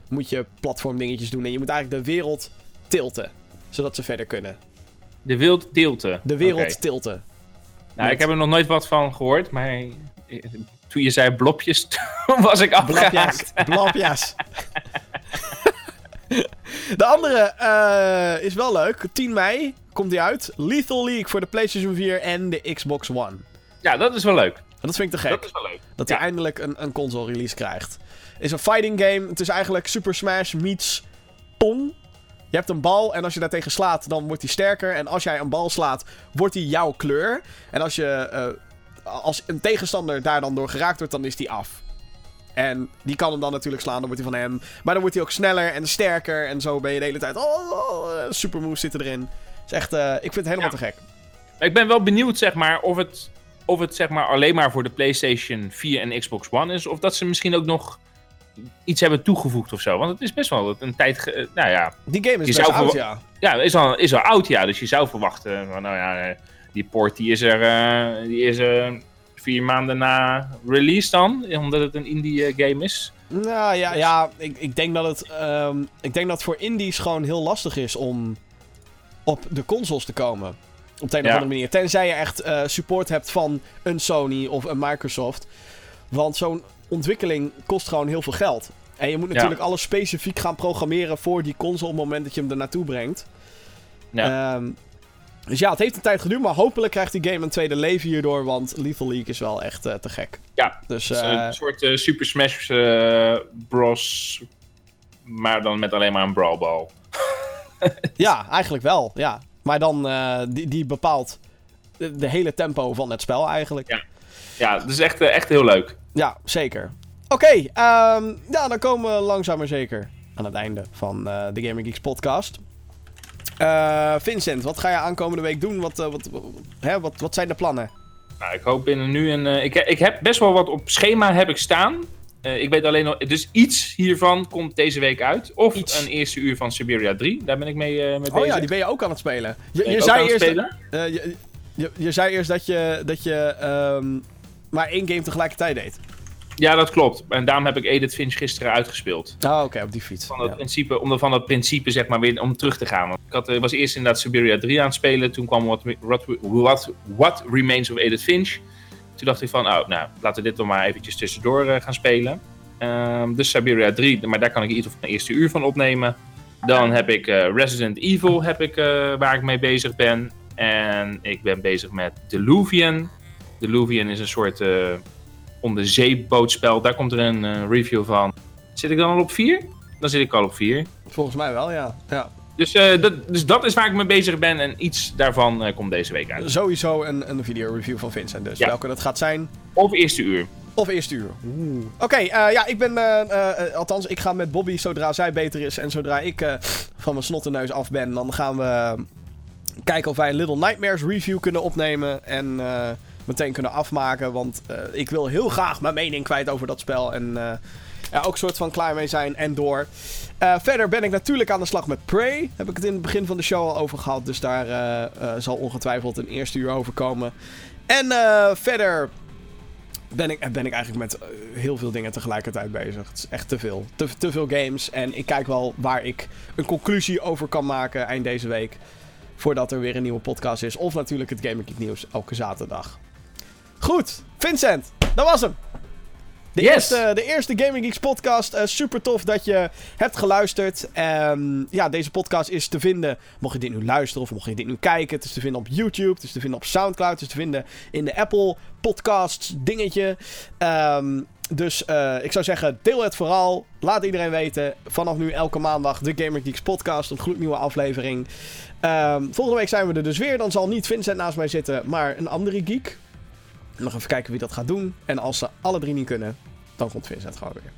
moet je platformdingetjes doen. En je moet eigenlijk de wereld tilten, zodat ze verder kunnen. De wild deelte. De wereld tilten. Nou, ik heb er nog nooit wat van gehoord, maar eh, toen je zei blopjes, (laughs) toen was ik afgehaakt. Blapjes. (laughs) (laughs) De andere eh, is wel leuk. 10 mei komt die uit. Lethal League voor de PlayStation 4 en de Xbox One. Ja, dat is wel leuk. En dat vind ik te gek. Dat is wel leuk. Dat hij Ja. eindelijk een, een console release krijgt. Het is een fighting game. Het is eigenlijk Super Smash meets Pong. Je hebt een bal en als je daartegen slaat, dan wordt hij sterker. En als jij een bal slaat, wordt hij jouw kleur. En als, je, eh, als een tegenstander daar dan door geraakt wordt, dan is die af. En die kan hem dan natuurlijk slaan, dan wordt hij van hem. Maar dan wordt hij ook sneller en sterker. En zo ben je de hele tijd. Oh, oh, eh, super moves zitten erin. Is echt, eh, ik vind het helemaal Ja. te gek. Ik ben wel benieuwd, zeg maar, of het, of het zeg maar, alleen maar voor de PlayStation 4 en Xbox One is. Of dat ze misschien ook nog iets hebben toegevoegd of zo. Want het is best wel een tijd. eh, nou ja, Die game is best oud, ja. ja is, al, is al oud, ja. Dus je zou verwachten, van, nou ja, eh, die port die is er, eh, die is er vier maanden na release dan. Omdat het een indie eh, game is. Nou ja, ja ik, ik, denk dat het, ehm, ik denk dat het voor indies gewoon heel lastig is om op de consoles te komen. Op de een of andere manier. Tenzij je echt eh, support hebt van een Sony of een Microsoft. Want zo'n ontwikkeling kost gewoon heel veel geld. En je moet Ja. natuurlijk alles specifiek gaan programmeren voor die console op het moment dat je hem er naartoe brengt. Ja. Ehm, dus ja, het heeft een tijd geduurd, maar hopelijk krijgt die game een tweede leven hierdoor, want Lethal League is wel echt eh, te gek. Ja, Dus Het is eh, een soort eh, Super Smash Bros. Maar dan met alleen maar een Brawl Ball. (laughs) Ja, eigenlijk wel. Ja. Maar dan, die, die bepaalt de, de hele tempo van het spel eigenlijk. Ja. Ja, dat is echt, echt heel leuk. Ja, zeker. Oké, ehm, ja, dan komen we langzaam maar zeker aan het einde van de Gaming Geeks podcast. Eh, Vincent, wat ga je aankomende week doen? Wat, eh, wat, hè, wat, wat zijn de plannen? Nou, ik hoop binnen nu een. eh, ik, ik heb best wel wat op schema heb ik staan. Ik weet alleen nog. Dus iets hiervan komt deze week uit. Of Iets. een eerste uur van Siberia 3. Daar ben ik mee, mee bezig. Oh ja, die ben je ook aan het spelen. Je, je zei eerst, spelen? je, je, je zei eerst dat je, dat je ehm, maar één game tegelijkertijd deed. Ja, dat klopt. En daarom heb ik Edith Finch gisteren uitgespeeld. Ah, oké, op die fiets. Van dat Ja. principe, om van dat principe zeg maar weer om terug te gaan. Want ik had, eh, was eerst inderdaad Siberia 3 aan het spelen. Toen kwam What, what, what, What Remains of Edith Finch. Toen dacht ik van, oh, nou, laten we dit dan maar eventjes tussendoor eh, gaan spelen. Ehm, dus Siberia 3, maar daar kan ik ieder geval een eerste uur van opnemen. Dan heb ik eh, Resident Evil, heb ik, waar ik mee bezig ben. En ik ben bezig met Deluvian. Deluvian is een soort onderzeebootspel. Daar komt er een eh, review van. Zit ik dan al op 4? Dan zit ik al op 4. Volgens mij wel, ja. ja. Dus, eh, dat, dus dat is waar ik mee bezig ben. En iets daarvan eh, komt deze week uit. Sowieso een, een video review van Vincent dus. Ja. Welke dat gaat zijn. Of eerste uur. Of eerste uur. Oké, ja, ik ben... althans, ik ga met Bobby zodra zij beter is. En zodra ik van mijn snottenneus af ben, dan gaan we kijken of wij een Little Nightmares review kunnen opnemen. En meteen kunnen afmaken. Want eh, ik wil heel graag mijn mening kwijt over dat spel. En eh, ja, ook soort van klaar mee zijn en door. Eh, verder ben ik natuurlijk aan de slag met Prey. Heb ik het in het begin van de show al over gehad. Dus daar zal ongetwijfeld een eerste uur over komen. En verder ben ik, ben ik eigenlijk met heel veel dingen tegelijkertijd bezig. Het is echt te veel. Te, te veel games. En ik kijk wel waar ik een conclusie over kan maken eind deze week. Voordat er weer een nieuwe podcast is. Of natuurlijk het Gaming Geek nieuws elke zaterdag. Goed, Vincent, dat was hem. De, Yes. eerste, de eerste Gaming Geeks podcast. Eh, super tof dat je hebt geluisterd. Ehm, ja, deze podcast is te vinden. Mocht je dit nu luisteren of mocht je dit nu kijken. Het is te vinden op YouTube. Het is te vinden op Soundcloud. Het is te vinden in de Apple Podcasts dingetje. Ehm, dus eh, ik zou zeggen, deel het vooral. Laat iedereen weten. Vanaf nu elke maandag de Gamer Geeks podcast. Een gloednieuwe aflevering. Ehm, volgende week zijn we er dus weer. Dan zal niet Vincent naast mij zitten, maar een andere geek. Nog even kijken wie dat gaat doen. En als ze alle drie niet kunnen, dan komt Vincent gewoon weer.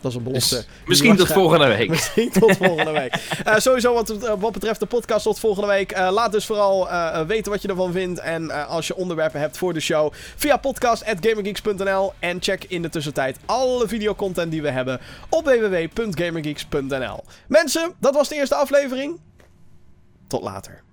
Dat is een belofte. Dus (laughs) misschien tot volgende week. Misschien tot volgende week. Uh, sowieso wat, uh, wat betreft de podcast tot volgende week. Uh, laat dus vooral weten wat je ervan vindt. En als je onderwerpen hebt voor de show. Via podcast.gamergeeks.nl. En check in de tussentijd alle videocontent die we hebben. Op www.gamergeeks.nl Mensen, dat was de eerste aflevering. Tot later.